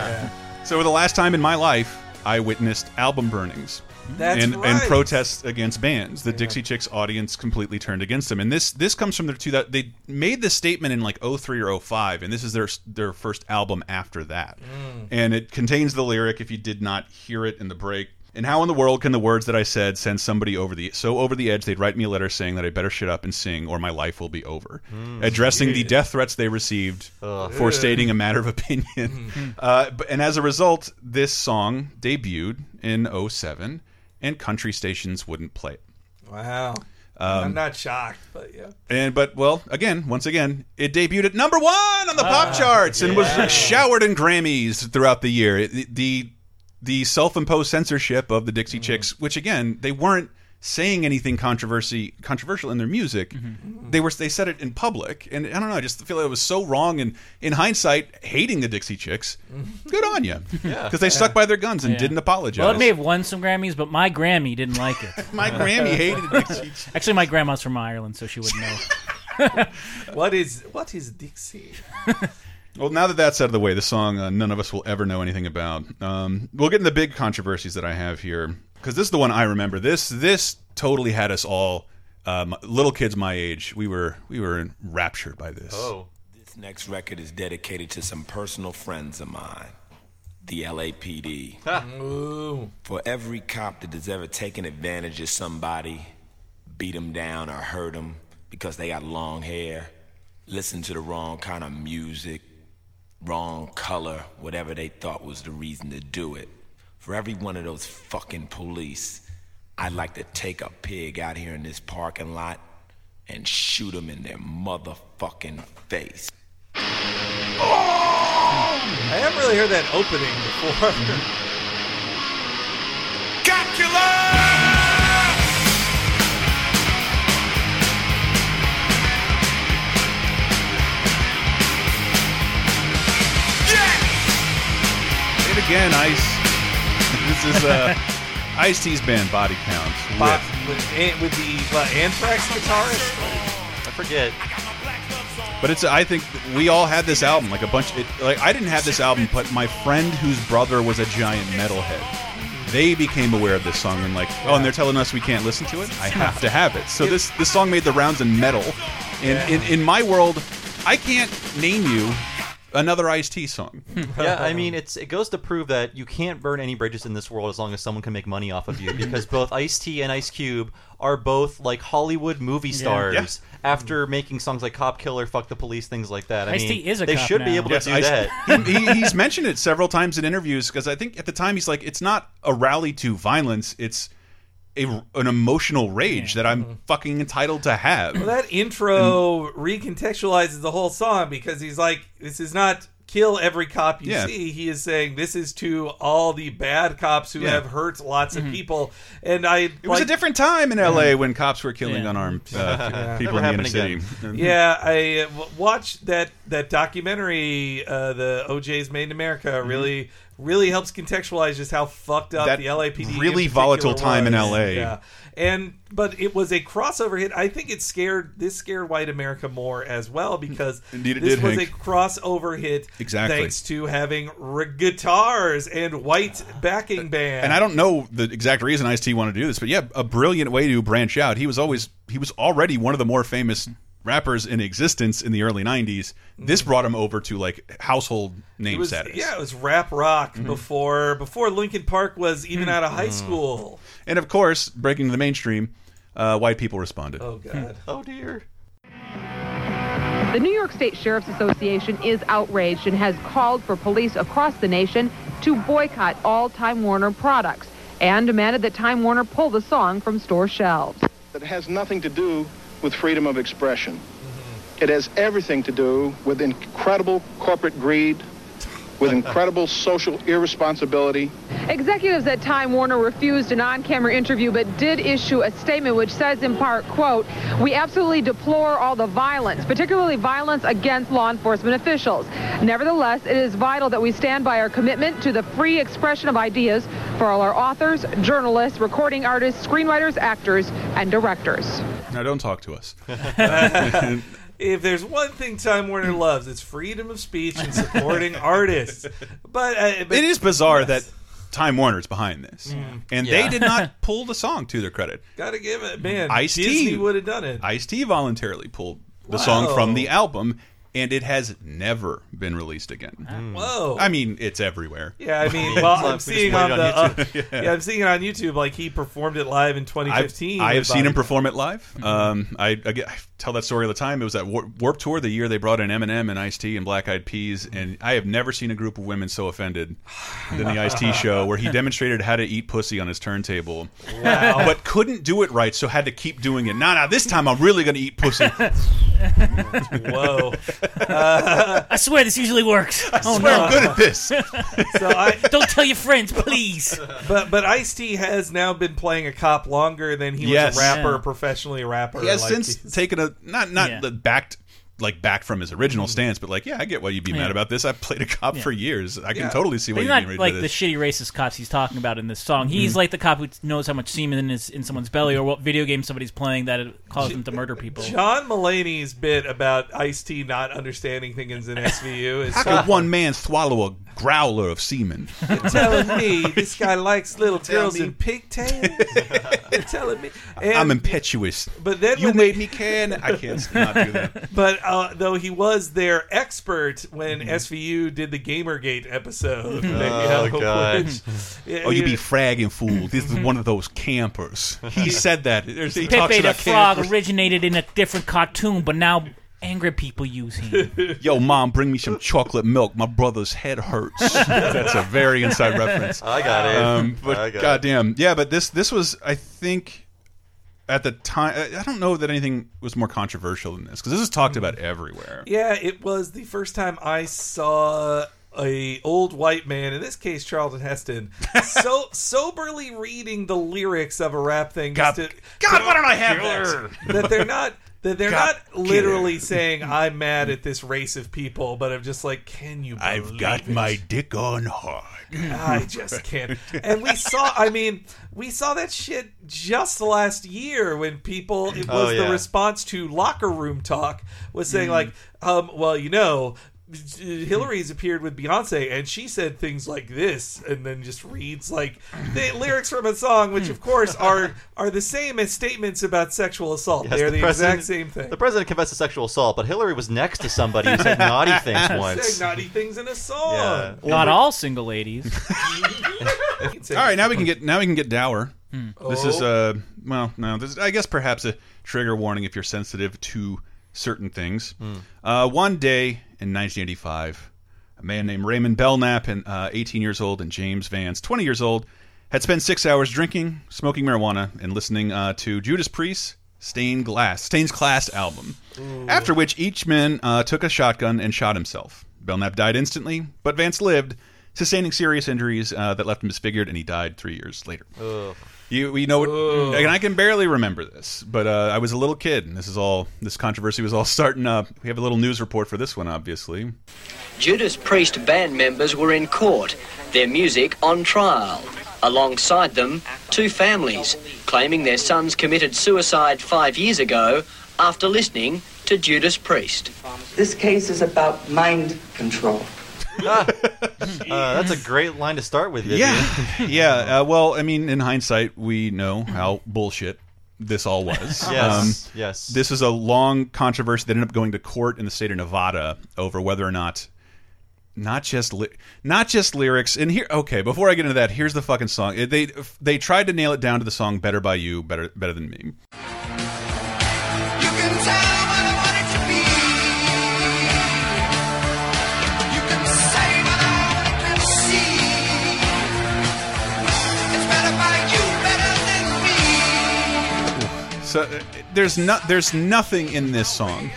So the last time in my life, I witnessed album burnings. That's and, and protests against bands. The Dixie Chicks audience completely turned against them, and this this comes from their two that they made this statement in like 03 or 05, and this is their their first album after that, Mm. and it contains the lyric if you did not hear it in the break. And how in the world can the words that I said send somebody over the so over the edge they'd write me a letter saying that I better shut up and sing or my life will be over, Mm, addressing the death threats they received Ugh. for stating a matter of opinion. uh, and as a result, this song debuted in 07 and country stations wouldn't play it. Wow. Um, I'm not shocked, but yeah. And but well, again, once again, it debuted at number one on the pop Ah, charts and was showered in Grammys throughout the year. It- the the, self-imposed censorship of the. Dixie Chicks, which again they weren't saying anything controversy controversial in their music. Mm-hmm. They were they said it in public, and I don't know. I just feel like it was so wrong. And in hindsight, hating the Dixie Chicks, good on you, Yeah. because they stuck by their guns and Yeah. didn't apologize. Well, it may have won some Grammys, but my Grammy didn't like it. My Grammy hated Dixie. Actually, my grandma's from Ireland, so she wouldn't know. what is what is Dixie? Well, now that that's out of the way, the song uh, none of us will ever know anything about. Um, we'll get into the big controversies that I have here because this is the one I remember. This this totally had us all, um, little kids my age. We were we were enraptured by this. Oh. This next record is dedicated to some personal friends of mine, the LAPD. Ooh. For every cop that has ever taken advantage of somebody, beat them down or hurt them because they got long hair, listened to the wrong kind of music, wrong color, whatever they thought was the reason to do it. For every one of those fucking police, I'd like to take a pig out here in this parking lot and shoot them in their motherfucking face. Oh! I haven't really heard that opening before. And again, Ice. This is uh, Ice T's band Body Count. Bo- with- with, with the what, Anthrax guitarist. I forget. But it's I think we all had this album like a bunch. It, like I didn't have this album, but my friend whose brother was a giant metalhead. They became aware of this song and like, oh, and they're telling us we can't listen to it. I have to have it. So this this song made the rounds in metal. And in, in my world, I can't name you Another Ice T song. yeah, I um, mean, it's it goes to prove that you can't burn any bridges in this world as long as someone can make money off of you. Because both Ice T and Ice Cube are both like Hollywood movie stars. Yeah. After making songs like Cop Killer, Fuck the Police, things like that. I Ice-T mean, is a they cop should be able Yes, to do Ice- that. he, he- he's mentioned it several times in interviews because I think at the time he's like, it's not a rally to violence, it's a, an emotional rage that I'm fucking entitled to have. Well, that intro recontextualizes the whole song because he's like, this is not kill every cop you Yeah. see. He is saying this is to all the bad cops who Yeah. have hurt lots of people. And I, It was a different time in LA when cops were killing Yeah. unarmed uh, Yeah. people Never in the inner happened city. again. yeah, I uh, w- watched that that documentary, uh, the OJ's Made in America. Really, really helps contextualize just how fucked up That the LAPD in really particular volatile time in was. LA. Yeah, and but it was a crossover hit. I think it scared this scared white America more as well because Indeed it this did, was Hank. a crossover hit. Exactly. thanks to having r- guitars and white backing uh, band. And I don't know the exact reason Ice T wanted to do this, but yeah, a brilliant way to branch out. He was always he was already one of the more famous rappers in existence in the early '90s. This brought him over to like household name. Was, status. yeah, it was rap rock Mm-hmm. before before Linkin Park was even out of high Mm. school. And of course, breaking the mainstream, uh, white people responded. Oh god. oh dear. The New York State Sheriff's Association is outraged and has called for police across the nation to boycott all Time Warner products and demanded that Time Warner pull the song from store shelves. It has nothing to do with freedom of expression. It has everything to do with incredible corporate greed, with incredible social irresponsibility. Executives at Time Warner refused an on-camera interview but did issue a statement which says in part, quote, we absolutely deplore all the violence, particularly violence against law enforcement officials. Nevertheless, it is vital that we stand by our commitment to the free expression of ideas for all our authors, journalists, recording artists, screenwriters, actors, and directors. Now don't talk to us. if there's one thing Time Warner loves, it's freedom of speech and supporting artists. But, uh, but it is bizarre that Time Warner's behind this, Mm. and Yeah. they did not pull the song to their credit. Gotta give it, man. Ice Disney T would have done it. Ice T voluntarily pulled the Wow. song from the album, and it has never been released again. Whoa. I mean, it's everywhere. Yeah, I mean, well, I'm seeing play on the uh, YouTube. yeah. I'm seeing it on YouTube. Like he performed it live in I've, 2015. I have with seen him perform it live. Um, I, I, get- I tell that story all the time. It was at War- Warped Tour the year they brought in Eminem and Ice T and Black Eyed Peas, and I have never seen a group of women so offended than the Ice T show, where he demonstrated how to eat pussy on his turntable, Wow. but couldn't do it right, so had to keep doing it. Nah, nah, this time I'm really going to eat pussy. Whoa! Uh, I swear this usually works. oh swear no, I'm good at this. so I Don't tell your friends, please. but but Ice T has now been playing a cop longer than he Yes. was a rapper, Yeah. professionally a rapper. He has Like, since taken a not not Yeah. the backed like back from his original mm-hmm. stance, but like yeah, I get why you'd be Yeah. mad about this. I've played a cop for years. I can totally see why you'd not be ready like to the shitty racist cops he's talking about in this song. He's mm-hmm. like the cop who knows how much semen is in someone's belly or what video game somebody's playing that caused them to murder people. John Mulaney's bit about Ice T not understanding things in SVU is How could one man swallow a growler of semen? You're telling me this guy likes little girls in pigtails? You're telling me? And, I'm impetuous. But then you when made they- me can. I can't not do that. But uh, though he was their expert when Mm-hmm. SVU did the GamerGate episode. Oh, God. which- yeah, Oh, you yeah. be fragging fool. This is one of those campers. He said that. There's- He talks Pepe the about Frog campers. originated in a different cartoon, but now angry people use him. Yo, mom, bring me some chocolate milk. My brother's head hurts. That's a very inside reference. I got it. Um, but I got it. goddamn, yeah. But this this was, I think, at the time, I don't know that anything was more controversial than this because this is talked about mm. everywhere. Yeah, it was the first time I saw a old white man, in this case Charlton Heston, so soberly reading the lyrics of a rap thing. God- just to, God, to- why don't I have this? that they're not that they're God, not literally saying I'm mad at this race of people, but I'm just like, can you? I've got it? my dick on hard. I just can't. And we saw, I mean, we saw that shit just last year when people, it was Oh, the response to locker room talk was Mm. saying, like, um, well, you know, Hillary's appeared with Beyonce, and she said things like this, and then just reads like the lyrics from a song, which of course are are the same as statements about sexual assault. Yes, They're the, president- exact same thing. The president confessed to sexual assault, but Hillary was next to somebody who said naughty things Said once. naughty things in a song. Yeah. Not all single ladies. All right, now we can get now we can get dour. Hmm. This is Oh. uh well no this is, I guess perhaps a trigger warning if you're sensitive to certain things. Hmm. Uh, one day in 1985, a man named Raymond Belknap, and uh, 18 years old, and James Vance, 20 years old, had spent six hours drinking, smoking marijuana, and listening uh, to Judas Priest's Stained Glass, Stained Class album. After which each man uh, took a shotgun and shot himself. Belknap died instantly, but Vance lived, sustaining serious injuries uh, that left him disfigured, and he died three years later. Ugh. You, you know, what, and I can barely remember this, but uh, I was a little kid, and this is all this controversy was all starting up. We have a little news report for this one, obviously. Judas Priest band members were in court, their music on trial. Alongside them, two families claiming their sons committed suicide five years ago after listening to Judas Priest. This case is about mind control. Uh, that's a great line to start with. Vivian. Yeah, yeah. Uh, well, I mean, in hindsight, we know how bullshit this all was. Um, Yes, yes. This is a long controversy that ended up going to court in the state of Nevada over whether or not. Not just li not just lyrics, and here. Okay, before I get into that, here's the fucking song. They they tried to nail it down to the song "Better by You," better better than me. So uh, there's not there's nothing in this song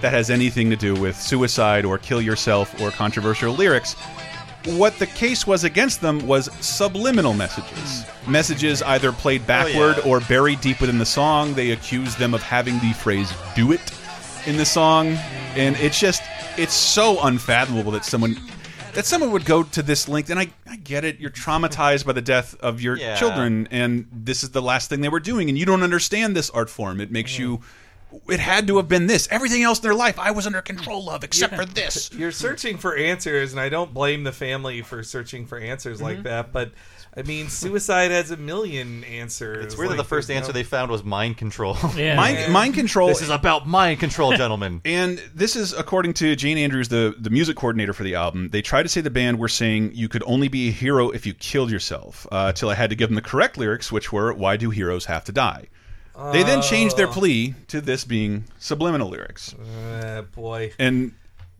that has anything to do with suicide or kill yourself or controversial lyrics. What the case was against them was subliminal messages. Messages either played backward or buried deep within the song. They accused them of having the phrase do it in the song. And it's just it's so unfathomable that someone that someone would go to this length and I, I get it you're traumatized by the death of your Yeah. children and this is the last thing they were doing and you don't understand this art form it makes you it had to have been this everything else in their life i was under control of except for this You're searching for answers, and I don't blame the family for searching for answers Mm-hmm. like that. But I mean, suicide has a million answers. It's weird that Like, the first there's answer no- they found was mind control. mind, mind control This is about mind control, gentlemen. and this is according to Jane Andrews, the the music coordinator for the album. They tried to say the band were saying you could only be a hero if you killed yourself. Uh, till I had to give them the correct lyrics, which were "Why do heroes have to die?" They then changed their Oh. plea to this being subliminal lyrics, Uh, boy, and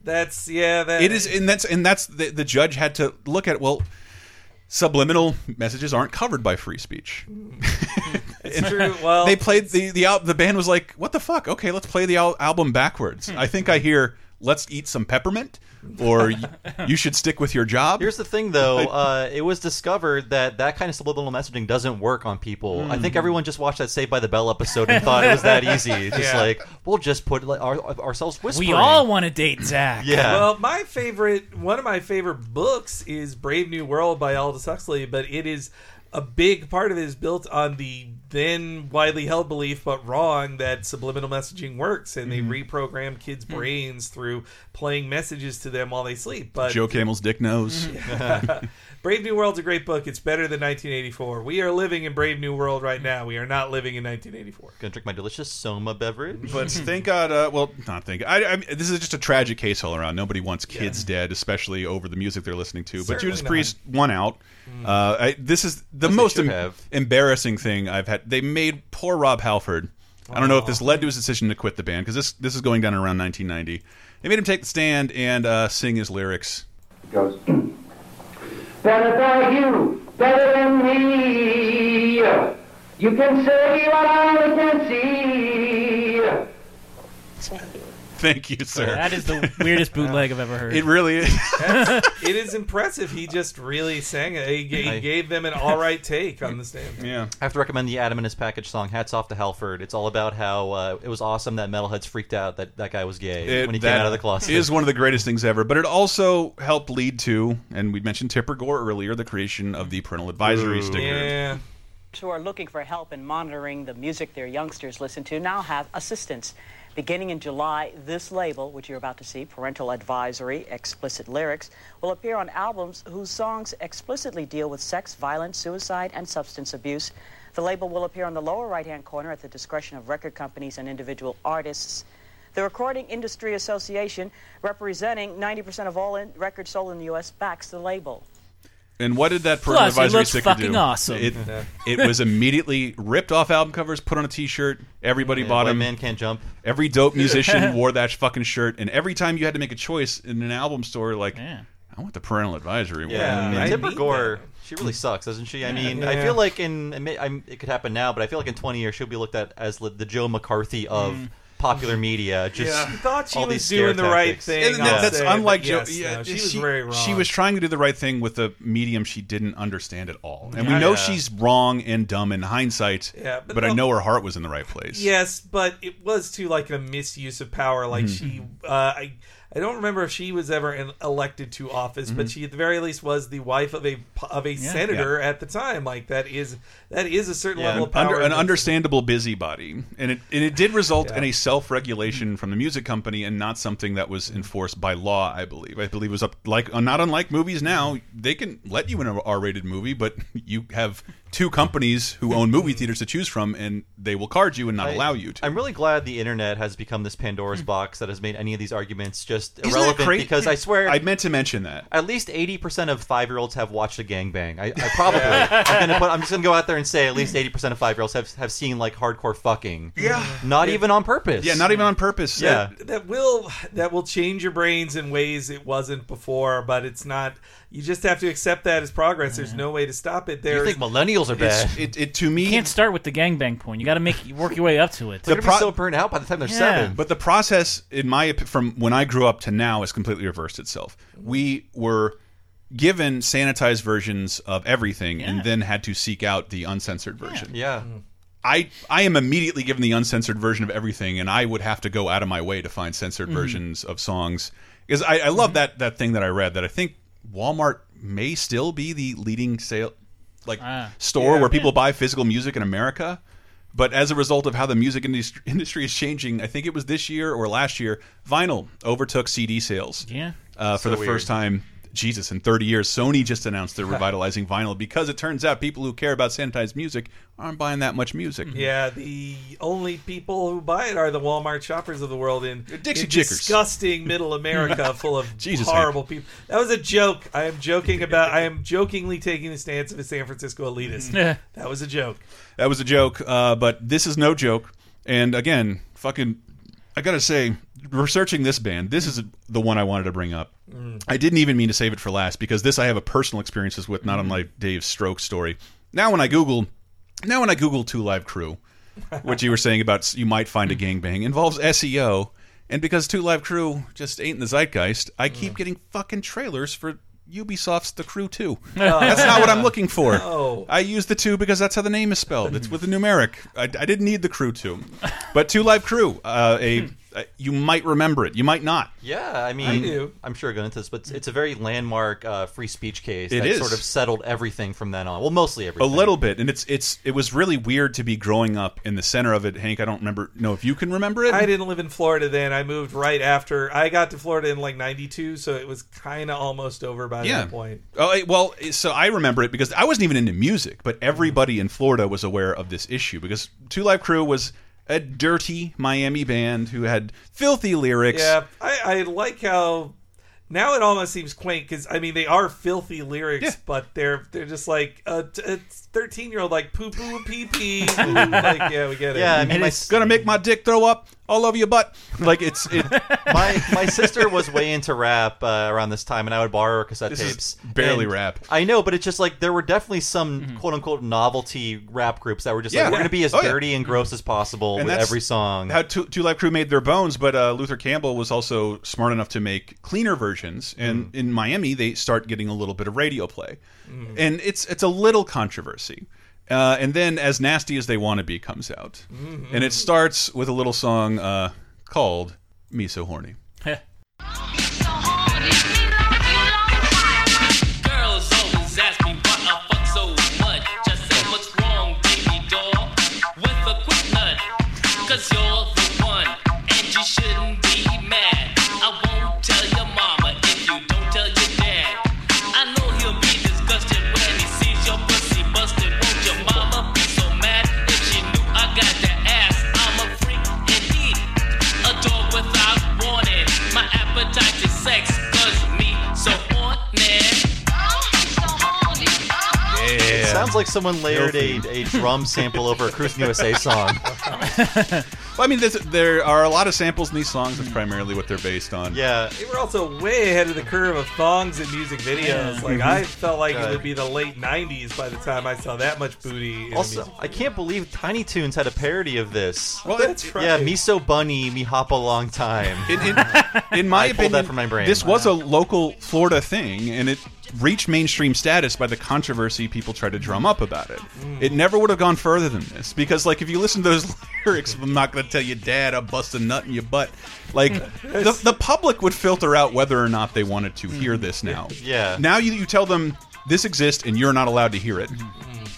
that's yeah. That it is, and that's and that's the the judge had to look at. Well, subliminal messages aren't covered by free speech. It's true. Well, they played the the the band was like, "What the fuck? Okay, let's play the al album backwards." Hmm. I think I hear, "Let's eat some peppermint," or "You should stick with your job." Here's the thing, though. Uh, it was discovered that that kind of subliminal messaging doesn't work on people. I think Mm. everyone just watched that Saved by the Bell episode and thought it was that easy. Just Yeah. like we'll just put like, our, ourselves whispering. We all want to date Zach. Yeah. Well, my favorite, one of my favorite books is Brave New World by Aldous Huxley, but it is a big part of it is built on the then widely held belief, but wrong, that subliminal messaging works, and Mhm. they reprogram kids' brains through playing messages to them while they sleep. But Joe Camel's dick knows. Brave New World's a great book. It's better than 1984. We are living in Brave New World right now. We are not living in 1984. Gonna drink my delicious Soma beverage. But thank God, uh, well, not thank. I, I, this is just a tragic case all around. Nobody wants kids dead, especially over the music they're listening to. but Certainly Judas not. Priest won out. Uh, I, this is the As most em- have. embarrassing thing I've had. They made poor Rob Halford. I don't know if this led to his decision to quit the band because this this is going down around 1990. They made him take the stand and uh, sing his lyrics. goes, By you, better than me. You can say what I can see. Thank you, sir. That is the weirdest bootleg I've ever heard. It really is. it is impressive. He just really sang it. He, he I- gave them an all right take on the stand. Yeah. I have to recommend the Atom and His Package song "Hats Off to Halford." It's all about how uh, it was awesome that metalheads freaked out that that guy was gay It- when he came that out of the closet. is one of the greatest things ever. But it also helped lead to, and we mentioned Tipper Gore earlier, the creation of the parental advisory Ooh. sticker. Yeah. who are looking for help in monitoring the music their youngsters listen to now have assistance. Beginning in July, this label, which you're about to see, Parental Advisory, Explicit Lyrics, will appear on albums whose songs explicitly deal with sex, violence, suicide, and substance abuse. The label will appear on the lower right hand corner at the discretion of record companies and individual artists. The Recording Industry Association, representing 90% of all records sold in the U.S., backs the label. And what did that Plus, parental it advisory sticker fucking do? awesome. It, it was immediately ripped off album covers, put on a T-shirt. Everybody Yeah, bought White them. Man Can't Jump. Every dope musician wore that fucking shirt, and every time you had to make a choice in an album store, like, I want the parental advisory. one. Yeah, Like, Tipper Gore, she really sucks, doesn't she? I mean, I Yeah. feel like in I mean, I'm- it could happen now, but I feel like in 20 years she'll be looked at as the Joe McCarthy of Mm. Popular media. Just Yeah. She thought she all was these scare doing the right thing, And I'll that- that's say, unlike but Joe. yes, yeah, no, she was very wrong. She was trying to do the right thing with a medium she didn't understand at all, and Yeah. we know Yeah. she's wrong and dumb in hindsight. Yeah, but, but I know her heart was in the right place. Yes, but it was too like a misuse of power. Like Mhm. she, uh, I, I don't remember if she was ever in, elected to office, but Mhm. she at the very least was the wife of a of a Yeah. senator at the time. Like that is that is a certain level of An power. under, an understandable busybody, and it and it did result in a self-regulation from the music company, and not something that was enforced by law. I believe. I believe it was up like uh, not unlike movies now. They can let you in an R-rated movie, but you have two companies who own movie theaters to choose from, and they will card you and not I- allow you to. I'm really glad the internet has become this Pandora's box that has made any of these arguments just Isn't irrelevant. crazy? Because I swear, I meant to mention that. At least 80% of five year olds have watched a gangbang. I, I probably. I'm, gonna put, I'm just gonna go out there and say at least 80% of five year olds have have seen like hardcore fucking. Yeah. Not Yeah. even on purpose. Yeah, not even on purpose. Yeah. that will that will change your brains in ways it wasn't before. But it's not. You just have to accept that as progress. There's no way to stop it. There. You think millennials are bad? It, it to me You can't start with the gangbang porn. You got to make work your way up to it. They're gonna be so burned out by the time they're Yeah. seven. But the process, in my op- from when I grew up to now, has completely reversed itself. We were given sanitized versions of everything, and then had to seek out the uncensored version. Yeah. I I am immediately given the uncensored version of everything, and I would have to go out of my way to find censored Mm-hmm. Mhm. versions of songs. Because I, I love that that thing that I read that I think Walmart may still be the leading sale like Ah. store Yeah. where people buy physical music in America. But as a result of how the music industry, industry is changing, I think it was this year or last year, vinyl overtook CD sales. Yeah. uh, for So the weird. first time. Jesus, in 30 years, Sony just announced they're revitalizing vinyl because it turns out people who care about sanitized music aren't buying that much music. Yeah, the only people who buy it are the Walmart shoppers of the world in, Dixie in Chickers. disgusting middle America full of Jesus, horrible people. That was a joke. I am joking about. I am jokingly taking the stance of a San Francisco elitist. Yeah. that was a joke. That was a joke, uh, but this is no joke. And again, fucking, I gotta say, researching this band, this is the one I wanted to bring up. Mm. I didn't even mean to save it for last because this I have a personal experiences with, not unlike Dave's stroke story. Now when I Google, now when I Google Two Live Crew, what you were saying about you might find a gangbang involves SEO, and because Two Live Crew just ain't in the zeitgeist, I keep getting fucking trailers for Ubisoft's The Crew 2. That's not what I'm looking for. No. I use the two because that's how the name is spelled. It's with a numeric. I, I didn't need the Crew 2. But Two Live Crew, uh, a, uh, you might remember it. You might not. Yeah, I mean, I do. I'm sure going into this, but it's, it's a very landmark uh, free speech case It that is. sort of settled everything from then on. Well, mostly everything. A little bit, and it's it's it was really weird to be growing up in the center of it. Hank, I don't remember. No, if you can remember it, I didn't live in Florida then. I moved right after. I got to Florida in like '92, so it was kind of almost over by yeah. that point. Oh well, so I remember it because I wasn't even into music, but everybody in Florida was aware of this issue because Two Live Crew was a dirty Miami band who had filthy lyrics. Yeah, I, I like how now it almost seems quaint because I mean they are filthy lyrics, but they're they're just like a thirteen year old like poo poo pee pee. like yeah, we get it. yeah and it's gonna make my dick throw up all over your butt. Like it's it. my my sister was way into rap uh, around this time, and I would borrow her cassette This is tapes. barely And rap. I know, but it's just like there were definitely some quote unquote novelty rap groups that were just Yeah. like we're going to be as Oh, yeah. dirty and gross as possible And with that's every song. How Two, Two Live Crew made their bones, but uh, Luther Campbell was also smart enough to make cleaner versions. And in Miami, they start getting a little bit of radio play, Mm. and it's it's a little controversy. Uh, and then, as nasty as they want to be, comes out, Mm-hmm. and it starts with a little song uh, called "Me So Horny." Sounds like someone layered a, a drum sample over a Cruis'n USA song. Well, I mean, there's, there are a lot of samples in these songs. That's primarily what they're based on. Yeah. They were also way ahead of the curve of thongs and music videos. Like I mm-hmm. felt like it would be the late '90s by the time I saw that much booty. In Also, music I can't believe Tiny Toons had a parody of this. Well, that's Yeah, right. me so bunny, me hop a long time. In, in, in my I pulled opinion, that from my brain. this was a local Florida thing, and it reached mainstream status by the controversy people try to drum up about it. Mm. It never would have gone further than this because, like, if you listen to those lyrics, I'm not going to tell your Dad, I bust a nut in your butt. Like, the, the public would filter out whether or not they wanted to hear this now. Yeah. Now you, you tell them this exists and you're not allowed to hear it.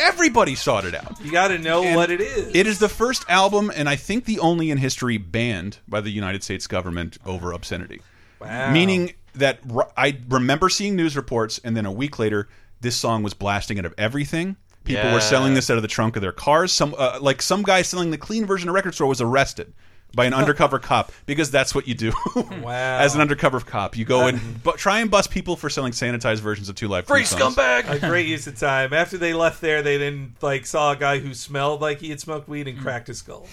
Everybody sought it out. You got to know And what it is. It is the first album, and I think the only in history banned by the United States government over obscenity. Wow. Meaning that I remember seeing news reports, and then a week later, this song was blasting out of everything. People Yeah. were selling this out of the trunk of their cars. Some, uh, like some guy selling the clean version of record store was arrested by an undercover cop because that's what you do. Wow. As an undercover cop, you go and bu try and bust people for selling sanitized versions of Two Live Free Crew songs. scumbag! A great use of time. After they left there, they then like saw a guy who smelled like he had smoked weed and cracked his skull.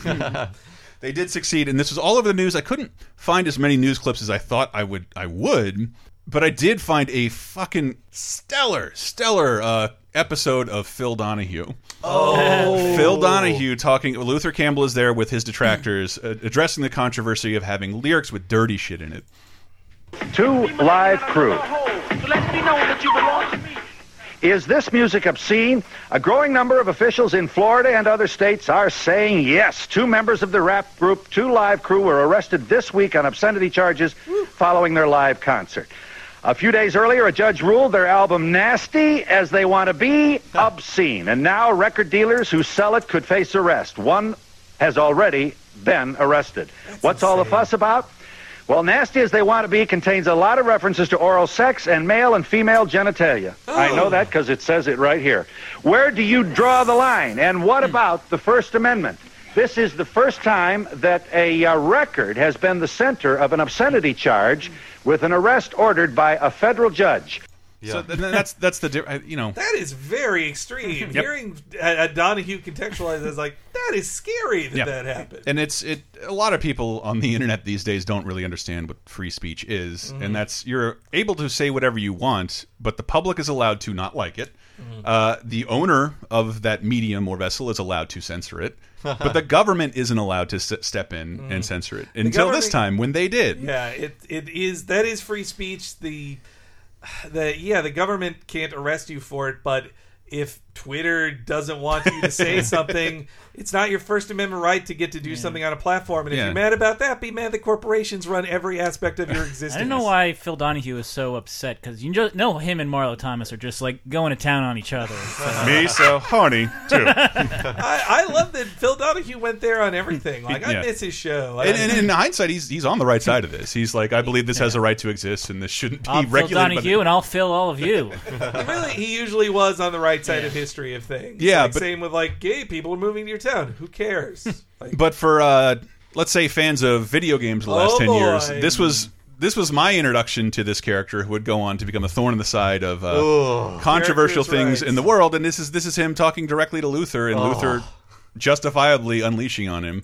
They did succeed, and this was all over the news. I couldn't find as many news clips as I thought I would. I would, but I did find a fucking stellar, stellar uh, episode of Phil Donahue. Oh. Phil Donahue talking. Luther Campbell is there with his detractors, uh, addressing the controversy of having lyrics with dirty shit in it. Two live crew. So let it be known that you belong to me. Is this music obscene? A growing number of officials in Florida and other states are saying yes. Two members of the rap group Two Live Crew were arrested this week on obscenity charges following their live concert. A few days earlier, a judge ruled their album Nasty as They Want to Be obscene. And now record dealers who sell it could face arrest. One has already been arrested. What's all the fuss about? Well, Nasty as They Want to Be contains a lot of references to oral sex and male and female genitalia. I know that because it says it right here. Where do you draw the line? And what about the First Amendment? This is the first time that a uh, record has been the center of an obscenity charge with an arrest ordered by a federal judge. So th- that's that's the di- you know That is very extreme. Yep. Hearing uh, Donahue contextualized as like that is scary that Yeah. that happened. And it's it. A lot of people on the internet these days don't really understand what free speech is, Mhm. and that's you're able to say whatever you want, but the public is allowed to not like it. Uh, the owner of that medium or vessel is allowed to censor it, but the government isn't allowed to s step in Mm. and censor it The until this government- time when they did. Yeah, it it is that is free speech. The the yeah, the government can't arrest you for it, but if Twitter doesn't want you to say something, it's not your First Amendment right to get to do something on a platform. And if Yeah. you're mad about that, be mad that corporations run every aspect of your existence. I don't know why Phil Donahue is so upset because you just know him and Marlo Thomas are just like going to town on each other. So- Me so horny too. I, I love that Phil Donahue went there on everything. Like I Yeah. miss his show. And, and in hindsight, he's he's on the right side of this. He's like, I believe this has a right to exist, and this shouldn't be I'll Phil regulated. by the- Donahue and I'll fill all of you. really, he usually was on the right side of history of things. Yeah, Like, but- same with like gay people moving to your town. Who cares? Like, But for uh, let's say fans of video games the last Oh, ten years, this was this was my introduction to this character who would go on to become a thorn in the side of uh, Ugh. controversial things rights. in the world. And this is this is him talking directly to Luther, and Oh. Luther justifiably unleashing on him.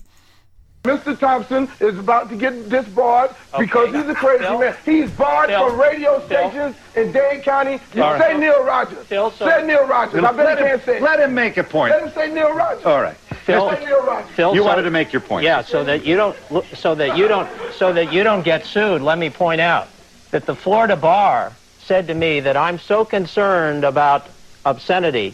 Mr. Thompson is about to get disbarred because he's a crazy Phil? man. He's barred Phil? from radio Phil? stations in Dade County. You All right. say Neil Rogers. Phil, so- say Neil Rogers. I bet let, he him, can't say let him make a point. Let him say Neil Rogers. All right. Phil, Say Neil Rogers. Phil, You so- wanted to make your point. Yeah, so that you don't, so that you don't, so that you don't get sued. Let me point out that the Florida bar said to me that I'm so concerned about obscenity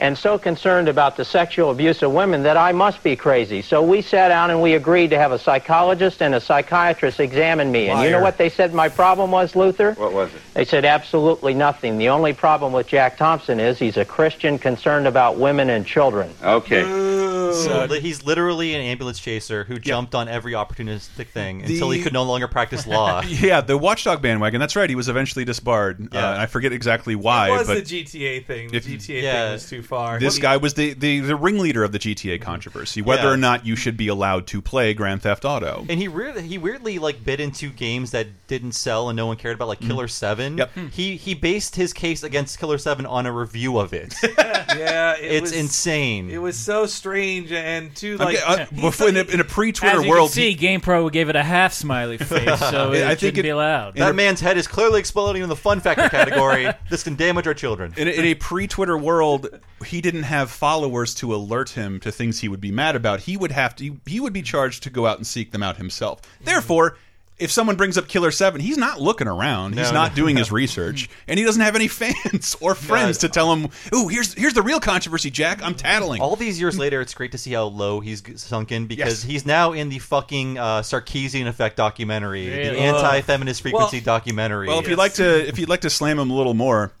and so concerned about the sexual abuse of women that I must be crazy. So we sat down and we agreed to have a psychologist and a psychiatrist examine me. And you know what they said my problem was, Luther? What was it? They said absolutely nothing. The only problem with Jack Thompson is he's a Christian concerned about women and children. Okay. So- he's literally an ambulance chaser who jumped on every opportunistic thing The- until he could no longer practice law. yeah, the Watchdog bandwagon. That's right. He was eventually disbarred. Uh, Yeah. and I forget exactly why. it was but the GTA thing. The if- GTA Yeah. thing was too far. This guy was the, the, the ringleader of the GTA mm-hmm. controversy, whether Yeah. or not you should be allowed to play Grand Theft Auto. And he weirdly, he weirdly like bit into games that didn't sell and no one cared about, like mm. Killer Seven. Yep. Hmm. He he based his case against Killer Seven on a review of it. yeah, it it's was, insane. It was so strange and too like ge- uh, before, in, a, in a pre-Twitter As you world, can see, GamePro gave it a half smiley face, so it I think shouldn't it- be allowed. that man's head is clearly exploding in the fun factor category. this can damage our children. in a, in a pre-Twitter world, he didn't have followers to alert him to things he would be mad about. He would have to. He, he would be charged to go out and seek them out himself. Therefore. If someone brings up Killer Seven, he's not looking around. He's No, not no, doing no. his research, and he doesn't have any fans or friends to tell him, "Ooh, here's here's the real controversy, Jack. I'm tattling." All these years later, it's great to see how low he's sunk in because Yes. he's now in the fucking uh, Sarkeesian Effect documentary, the anti-feminist frequency Well- documentary. Well, if you'd like to, if you'd like to slam him a little more,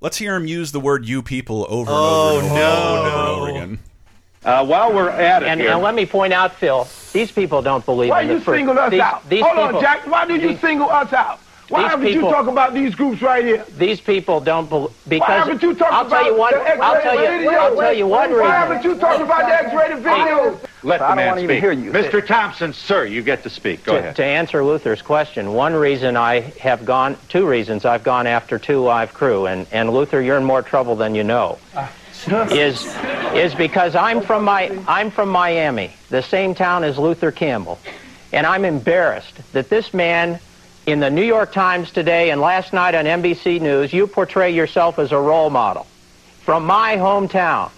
let's hear him use the word "you people" over Oh, and over and over, no. over, and over again. Uh, while we're at it And, here, and let me point out, Phil, these people don't believe Why in you free. single us these, out? These Hold people, on, Jack. Why do you these- single us out? Why these haven't people- you talk about these groups right here? These people don't believe because haven't you talked I'll tell you about one. X-rated I'll tell you. video? I'll tell you one Why reason. haven't you talked about the X-rated videos? Let I the don't man wanna speak. hear you. Mr. Thompson, sir, you get to speak. Go to, ahead. to answer Luther's question, one reason I have gone, two reasons I've gone after two live crew, and, and Luther, you're in more trouble than you know, uh, is is because I'm from my I'm from Miami, the same town as Luther Campbell, and I'm embarrassed that this man. In the New York Times today and last night on NBC News, you portray yourself as a role model from my hometown.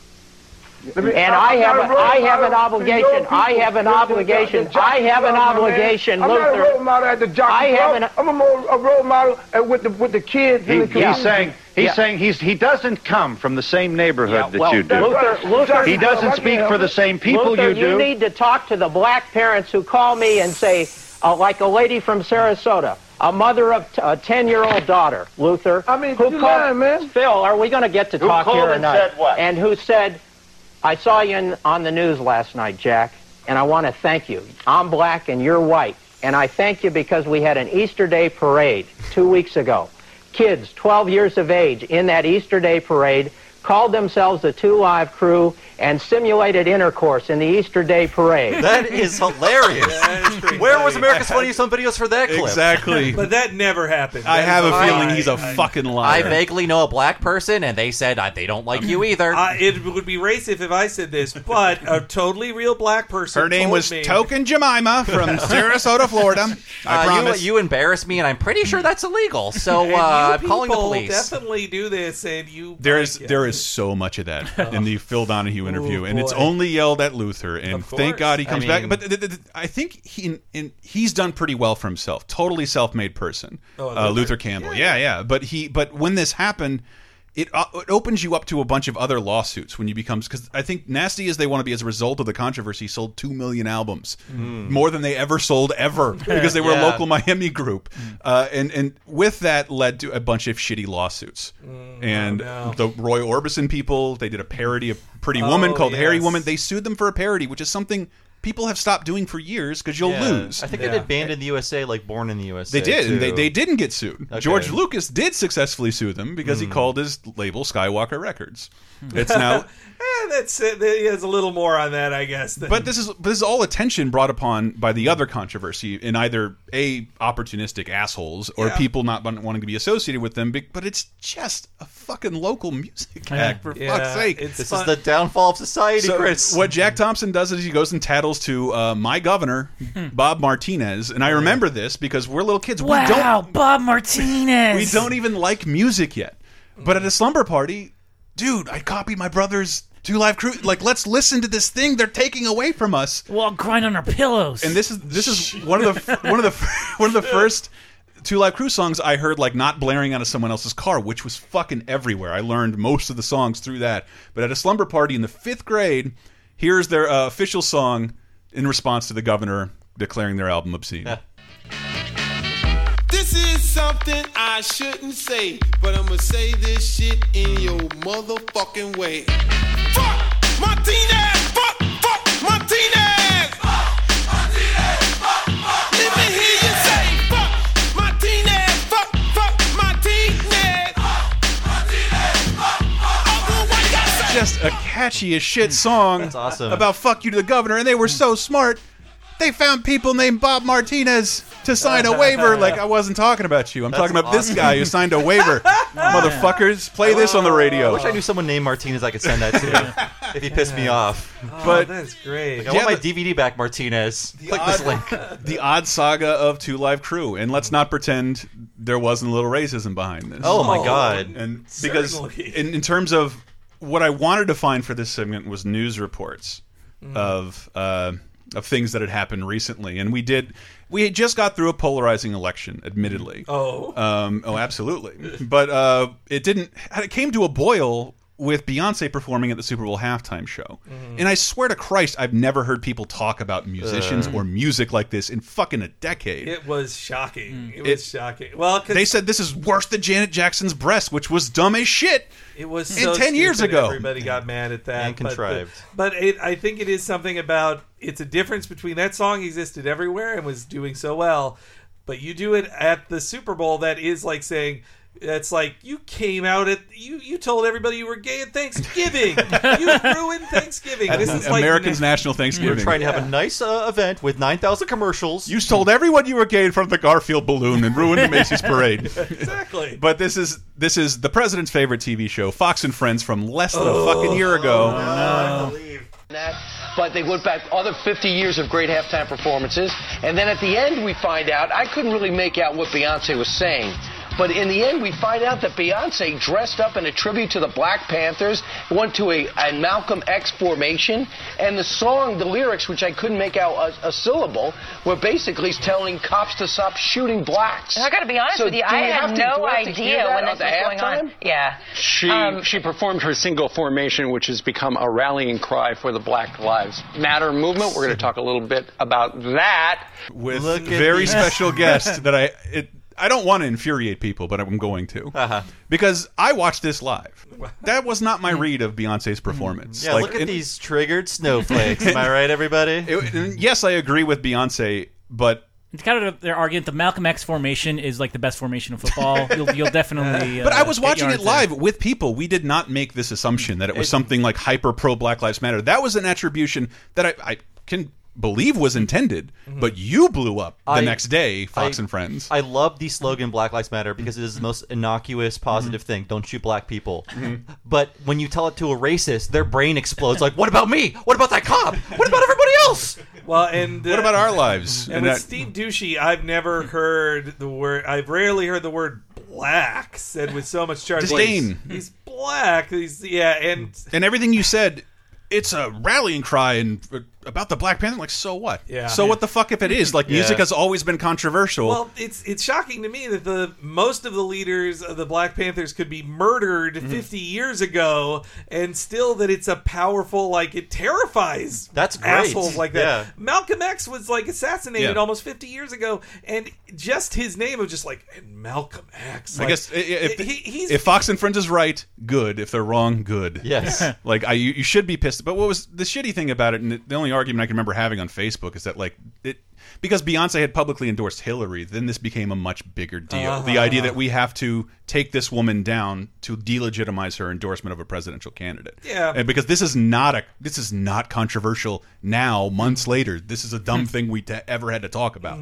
Let me- And I'm I have, not a, I have an obligation. I have an obligation. the I have an Club, my man. obligation, I'm not a role model at the Jockey I have Club. an- I'm a, more, a role model uh, with the with the kids He, the he's saying he's Yeah. saying he's he doesn't come from the same neighborhood Yeah, that well, you do. Luther, Luther, he doesn't speak for the same people Luther, you do. You need to talk to the black parents who call me and say, uh, like a lady from Sarasota, a mother of t- a ten-year-old daughter, Luther. I mean, who you called, lying, man. Phil, are we going to get to Who talk called here or not? said what? And who said, I saw you in, on the news last night, Jack, and I want to thank you. I'm black and you're white, and I thank you because we had an Easter Day parade two weeks ago. Kids, 12 years of age, in that Easter Day parade, called themselves the Two Live Crew and simulated intercourse in the Easter Day parade. that is hilarious. Where was America's Funniest Home Videos for that clip? Exactly. but that never happened. I That have a lie. feeling he's a I- fucking liar. I vaguely know a black person, and they said uh, they don't like you either. I, it would be racist if I said this, but a totally real black person. Her name told was me, Token Jemima from Sarasota, Florida. I Uh, promise. You, you embarrass me, and I'm pretty sure that's illegal. So uh, I'm calling the people police. Definitely do this, and you. There is there is so much of that in the Phil Donahue interview, Oh, and it's boy. only yelled at Luther. And thank. God he I comes mean- back. But th th th I think he in, he's done pretty well for himself. Totally self made person, Oh, uh, Luther. Luther Campbell. Yeah, yeah. But he but when this happened. It, uh, it opens you up to a bunch of other lawsuits when you becomes because I think nasty as they want to be as a result of the controversy sold two million albums. More than they ever sold ever because they were a local Miami group. Uh, and and with that led to a bunch of shitty lawsuits. And no. the Roy Orbison people they did a parody of Pretty Woman Oh, called Harry yes. Woman. They sued them for a parody which is something people have stopped doing for years because you'll Yeah. lose I think Yeah. they did Banned in the USA, like Born in the USA. they did and they, they didn't get sued Okay. Hmm. George Lucas did successfully sue them because he called his label Skywalker Records it's now Eh, that's it. He has a little more on that, I guess. than- But this is this is all attention brought upon by the other controversy in either a opportunistic assholes or Yeah. people not wanting to be associated with them. But it's just a fucking local music act for Yeah, fuck's sake. it's This fun- is the downfall of society, So Chris. what Jack Thompson does is he goes and tattles to uh, my governor, Bob Martinez, and I remember this because we're little kids. We Wow, don't Bob Martinez. we don't even like music yet. But at a slumber party, dude, I copied my brother's Two Live Crew. Like, let's listen to this thing they're taking away from us. We'll all grind on our pillows. And this is this is one of the one of the one of the first Two Live Crew songs I heard like not blaring out of someone else's car, which was fucking everywhere. I learned most of the songs through that. But at a slumber party in the fifth grade, here's their uh, official song in response to the governor declaring their album obscene is something I shouldn't say, but I'ma say this shit in your motherfucking way. Fuck Martinez! Fuck, fuck Martinez! Just a catchy as shit song That's awesome. about fuck you to the governor, and they were so smart they found people named Bob Martinez to sign a waiver. Like I wasn't talking about you. I'm That's talking about this guy who signed a waiver. Motherfuckers, play this on the radio. I wish I knew someone named Martinez I could send that to if he pissed me off. Oh, But- that's great. Like, I want my DVD back, Martinez. Click this link. the odd saga of Two Live Crew, and let's not pretend there wasn't a little racism behind this. Oh, my God. And because in, in terms of what I wanted to find for this segment was news reports Mm. of uh, of things that had happened recently, and we did. We had just got through a polarizing election, admittedly. Oh. um, oh, absolutely. But uh, it didn't. It came to a boil with Beyonce performing at the Super Bowl halftime show. Mm-hmm. And I swear to Christ, I've never heard people talk about musicians Ugh. or music like this in fucking a decade. It was shocking. It was It- shocking. Well, 'cause They said this is worse than Janet Jackson's breast, which was dumb as shit. It was in so ten years stupid, ago. Everybody got mad at that And but the- contrived. But, it, I think it is something about it's a difference between that song existed everywhere and was doing so well, but you do it at the Super Bowl. That is like saying. That's like you came out at you. You told everybody you were gay at Thanksgiving. you ruined Thanksgiving. This is like Americans' National Thanksgiving. We're trying to have Yeah. a nice uh, event with 9,000 commercials. You told everyone you were gay in front of the Garfield balloon and ruined the Macy's parade. exactly. But this is this is the president's favorite TV show, Fox and Friends, from less than Oh. a fucking year ago. that, but they went back other 50 years of great halftime performances. And then at the end, we find out, I couldn't really make out what Beyonce was saying. But in the end, we find out that Beyonce dressed up in a tribute to the Black Panthers, went to a, a Malcolm X formation, and the song, the lyrics, which I couldn't make out a, a syllable, were basically telling cops to stop shooting blacks. And I got to be honest So with you, I we had have to- no we have idea that when this was the going on. Yeah. She Um, she performed her single formation, which has become a rallying cry for the Black Lives Matter movement. We're going to talk a little bit about that with Look very special guest that I it I don't want to infuriate people, but I'm going to Uh-huh. because I watched this live. That was not my read of Beyonce's performance. Yeah, Like, look at it- these triggered snowflakes. Am I right, everybody? it- yes, I agree with Beyonce, but It's kind of their argument. The Malcolm X formation is like the best formation of football. you'll, you'll definitely. Uh, But I was watching it answer. live with people. We did not make this assumption that it was It- something like hyper pro Black Lives Matter. That was an attribution that I, I can believe was intended, but you blew up the I- next day, Fox I- and Friends. I love the slogan Black Lives Matter because it is the most innocuous, positive thing. Don't shoot black people. But when you tell it to a racist, their brain explodes like, what about me? What about that cop? What about everybody else? Well, and uh, What about our lives? And, And with that- Steve Doocy, I've never heard the word. I've rarely heard the word black said with so much charge. Disdain. He's black. He's yeah, and and everything you said, it's a rallying cry and uh, about the Black Panther. Like, so what? Yeah. So what the fuck if it is? Like, music Yeah. has always been controversial. Well, it's it's shocking to me that the most of the leaders of the Black Panthers could be murdered Mm-hmm. 50 years ago, and still that it's a powerful like it terrifies That's great. assholes like that. Yeah. Malcolm X was like assassinated Yeah. almost 50 years ago, and just his name of just like and Malcolm X. I like, guess i- i- if, he, he's if Fox and Friends is right, good. If they're wrong, good. Yes. like I, you, you should be pissed. But what was the shitty thing about it? And the only argument I can remember having on Facebook is that like it because Beyonce had publicly endorsed Hillary, then this became a much bigger deal. The Uh-huh. idea that we have to take this woman down to delegitimize her endorsement of a presidential candidate. Yeah. and because this is not a this is not controversial now. Months later, this is a dumb thing we ever had to talk about.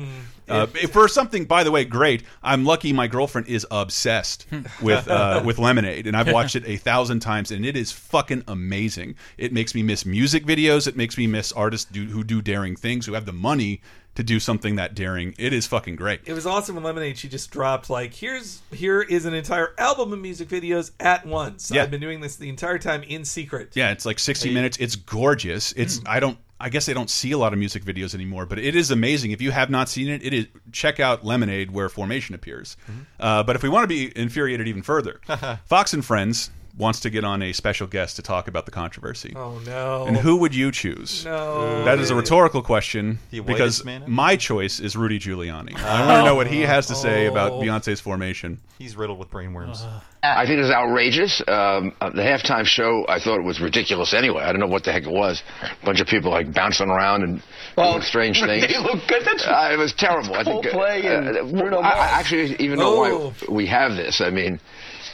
Uh, if- for something, by the way, great. I'm lucky my girlfriend is obsessed with uh, with Lemonade, and I've watched it a thousand times, and it is fucking amazing. It makes me miss music videos. It makes me miss artists do, who do daring things, who have the money to do something that daring. It is fucking great. It was awesome when Lemonade. She just dropped like here's here is an entire album of music videos at once. Yeah. I've been doing this the entire time in secret. Yeah, it's like 60 minutes. It's gorgeous. It's I don't I guess I don't see a lot of music videos anymore, but it is amazing. If you have not seen it, it is check out Lemonade where Formation appears. Uh, but if we want to be infuriated even further, Fox and Friends wants to get on a special guest to talk about the controversy. Oh no! And who would you choose? No. That is a rhetorical question The because man my choice is Rudy Giuliani. I want to know what he has to say about Oh. Beyonce's formation. He's riddled with brainworms. I think it's outrageous. Um, uh, the halftime show, I thought it was ridiculous anyway. I don't know what the heck it was. A bunch of people like bouncing around and doing strange things. They look good. That's Uh, it was terrible. I think. Coldplay and uh, Bruno I, I Mars. actually even know Oh. why we have this. I mean,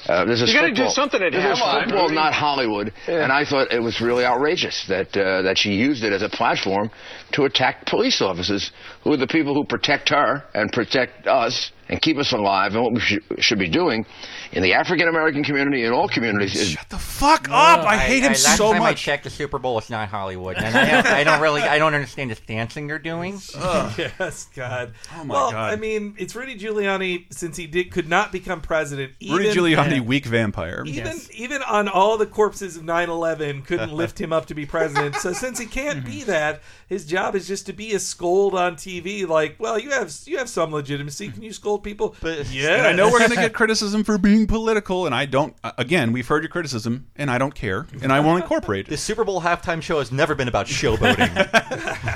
Uh, this is You gotta do something at this is halftime. football, not Hollywood. Yeah. And I thought it was really outrageous that uh, that she used it as a platform to attack police officers, who are the people who protect her and protect us and keep us alive. And what we should, should be doing in the African American community and all communities is shut the fuck up! I hate him last so time I much. checked, the Super Bowl It's not Hollywood, and I don't, I don't really, I don't understand the dancing they're doing. yes, God. Oh my well, God. I mean, it's Rudy Giuliani since he did could not become president. Rudy even- Giuliani, weak vampire. Even even on all the corpses of 9/11 couldn't lift him up to be president. So since he can't be that, his job is just to be a scold on TV. Like, well, you have you have some legitimacy. Can you scold people? But yeah, And I know we're going to get criticism for being political, and I don't. uh, Again, we've heard your criticism, and I don't care, and I won't incorporate The. Super Bowl halftime show has never been about showboating.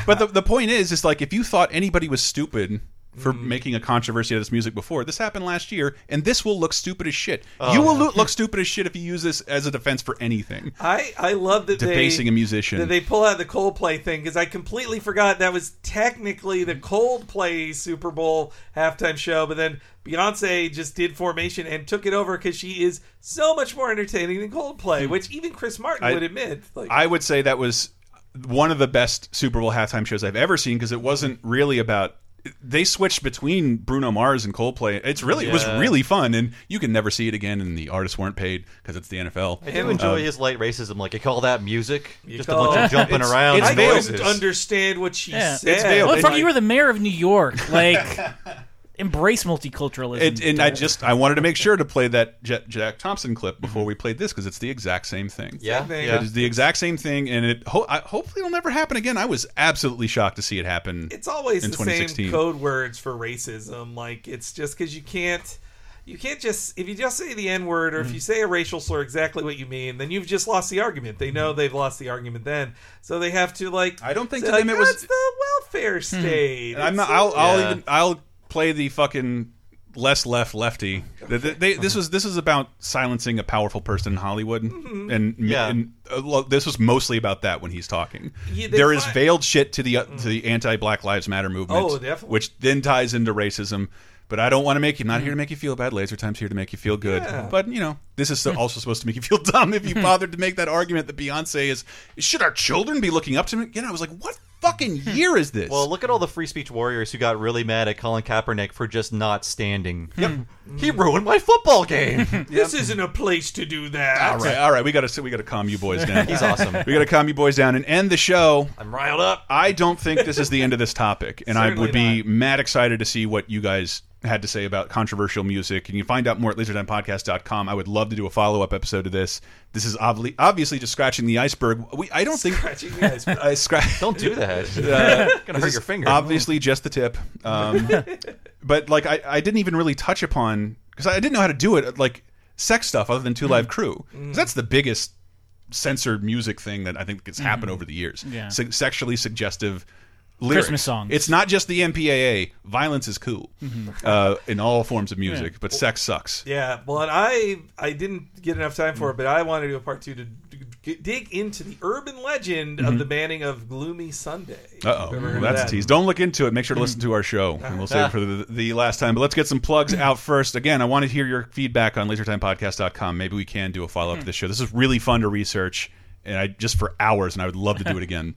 But the, the point is, is like if you thought anybody was stupid for Mm-hmm. making a controversy out of this music before, this happened last year, and this will look stupid as shit. Oh, you will yeah. look stupid as shit if you use this as a defense for anything. I I love that Debasing they, a musician. That they pull out the Coldplay thing because I completely forgot that was technically the Coldplay Super Bowl halftime show, but then Beyonce just did Formation and took it over because she is so much more entertaining than Coldplay, which even Chris Martin Hmm. I- would admit. Like, I would say that was one of the best Super Bowl halftime shows I've ever seen because it wasn't really about. They switched between Bruno Mars and Coldplay. It's really it was really fun, and you can never see it again. And the artists weren't paid because it's the NFL. I do enjoy Um, his light racism. Like, you call that music? You Just a bunch of jumping It's- around. it's and veiled. noises. don't understand what she Yeah. said. It's veiled. Well, And fuck, like- you were the mayor of New York. Like, embrace multiculturalism. And, and I just I wanted to make sure to play that Jet, Jack Thompson clip before we played this because it's the exact same thing. Yeah, Same thing. yeah. It is the exact same thing, and it ho I, hopefully it'll never happen again. I was absolutely shocked to see it happen. it's always in the 2016. same code words for racism. Like it's just because you can't. You can't just if you just say the n word or if you say a racial slur exactly what you mean, then you've just lost the argument. They know they've lost the argument then, so they have to like. I don't think say, to them like, it was- the welfare hmm. state. And I'm not. I'll, I'll Yeah. even. I'll play the fucking less left lefty. They, they, this was this is about silencing a powerful person in Hollywood, Mm-hmm. and, Yeah. and uh, this was mostly about that when he's talking. Yeah, there is veiled shit to the uh, to the anti Black Lives Matter movement, Oh, which then ties into racism. But I don't want to make you. I'm not here to make you feel bad. Laser Time's here to make you feel good. Yeah. But you know, this is also supposed to make you feel dumb. If you bothered to make that argument that Beyonce is, should our children be looking up to me? You know, I was like, what fucking hmm. year is this? Well, look at all the free speech warriors who got really mad at Colin Kaepernick for just not standing. Hmm. Yep. Hmm. He ruined my football game. This isn't a place to do that. All right, all right. We got to we got to calm you boys down. He's awesome. We got to calm you boys down and end the show. I'm riled up. I don't think this is the end of this topic, and I Certainly would be mad excited to see what you guys had to say about controversial music. And you can find out more at lasertimepodcast.com. I would love to do a follow up episode of this. This is obviously obviously just scratching the iceberg. We I don't think Scratching the iceberg. I scratch. Don't do that. Uh, Gonna hurt your finger. Obviously, just the tip. Um, but like, I, I didn't even really touch upon because I didn't know how to do it. Like sex stuff, other than Two Live Crew. 'Cause That's the biggest censored music thing that I think has happened over the years. Yeah. Se- sexually suggestive. Lyrics. Christmas songs. It's not just the MPAA. Violence is cool uh, in all forms of music, but sex sucks. Yeah, well, and I I didn't get enough time for it, but I wanted to do a part two to dig into the urban legend of the banning of Gloomy Sunday. Uh oh, heard of that's a tease. Don't look into it. Make sure to listen to our show, and we'll save it for the, the last time. But let's get some plugs out first. Again, I want to hear your feedback on lasertimepodcast.com. Maybe we can do a follow up to this show. This is really fun to research, and I just for hours, and I would love to do it again.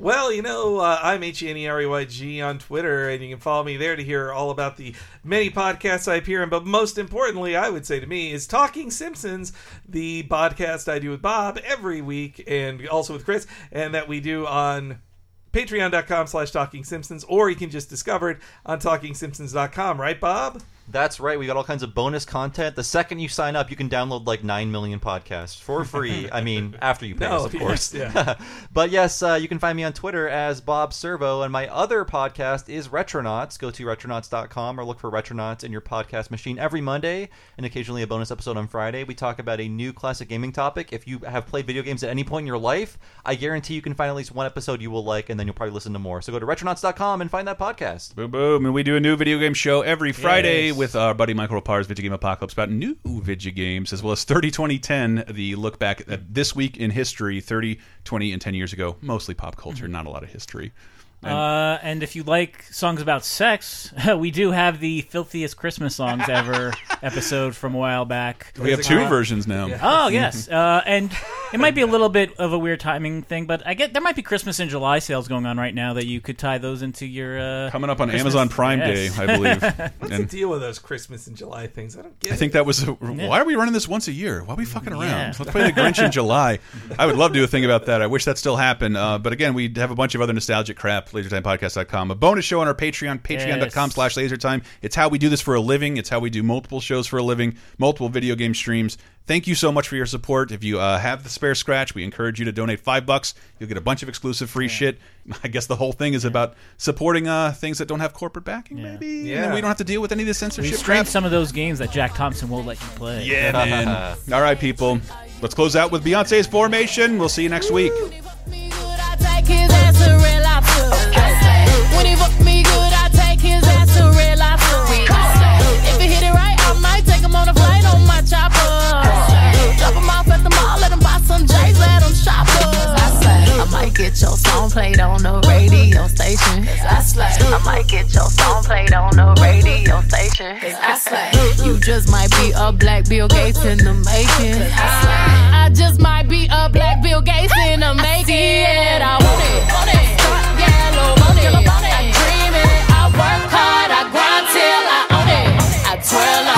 Well, you know, uh, I'm H E N E R E Y G on Twitter, and you can follow me there to hear all about the many podcasts I appear in. But most importantly, I would say to me, is Talking Simpsons, the podcast I do with Bob every week, and also with Chris, and that we do on patreon.com slash talking simpsons or you can just discover it on talkingsimpsons.com right bob That's right. We got all kinds of bonus content. The second you sign up, you can download like 9 million podcasts for free. I mean, after you pay No, us, of course. yes, yeah. but yes, uh, you can find me on Twitter as Bob Servo, and my other podcast is Retronauts. Go to retronauts.com or look for Retronauts in your podcast machine every Monday, and occasionally a bonus episode on Friday. We talk about a new classic gaming topic. If you have played video games at any point in your life, I guarantee you can find at least one episode you will like, and then you'll probably listen to more. So go to retronauts.com and find that podcast. Boom, boom. And we do a new video game show every Friday Yes. With our buddy Michael Rapar's Video Game Apocalypse about new video games, as well as 30 2010, the look back at this week in history, 30, 20, and 10 years ago. Mostly pop culture, mm-hmm. not a lot of history. And- Uh, and if you like songs about sex, we do have the filthiest Christmas songs ever episode from a while back. We have two versions now. Oh yes, uh, and it might be a little bit of a weird timing thing, but I get there might be Christmas and July sales going on right now that you could tie those into your uh, Coming up on Christmas- Amazon Prime Yes. Day, I believe. What's And- the deal with those Christmas and July things? I don't get I it. think that was. A, Why are we running this once a year? Why are we fucking around? Yeah. Let's play the Grinch in July. I would love to do a thing about that. I wish that still happened. Uh, but again, we have a bunch of other nostalgic crap. LaserTimePodcast.com. A bonus show on our Patreon, patreon.com slash LaserTime. It's how we do this for a living. It's how we do multiple shows for a living, multiple video game streams. Thank you so much for your support. If you uh, have the spare scratch, we encourage you to donate five bucks. You'll get a bunch of exclusive free shit. I guess the whole thing is about supporting uh, things that don't have corporate backing, maybe. And then we don't have to deal with any of the censorship streamed crap. some of those games that Jack Thompson won't let you play. Yeah, man. All right, people. Let's close out with Beyonce's Formation. We'll see you next week. When he fuck me good, I take his ass to red lobster. If he hit it right, I might take him on a flight on my chopper. Drop him off at the mall, let him buy some J's, let him shop up. I might get your song played on the radio station. I slay. I might get your song played on the radio station. I slay. You just might be a black Bill Gates in the making. I slay. I just might be a black Bill Gates in the making. I. Want it. I grind till I own it. I twirl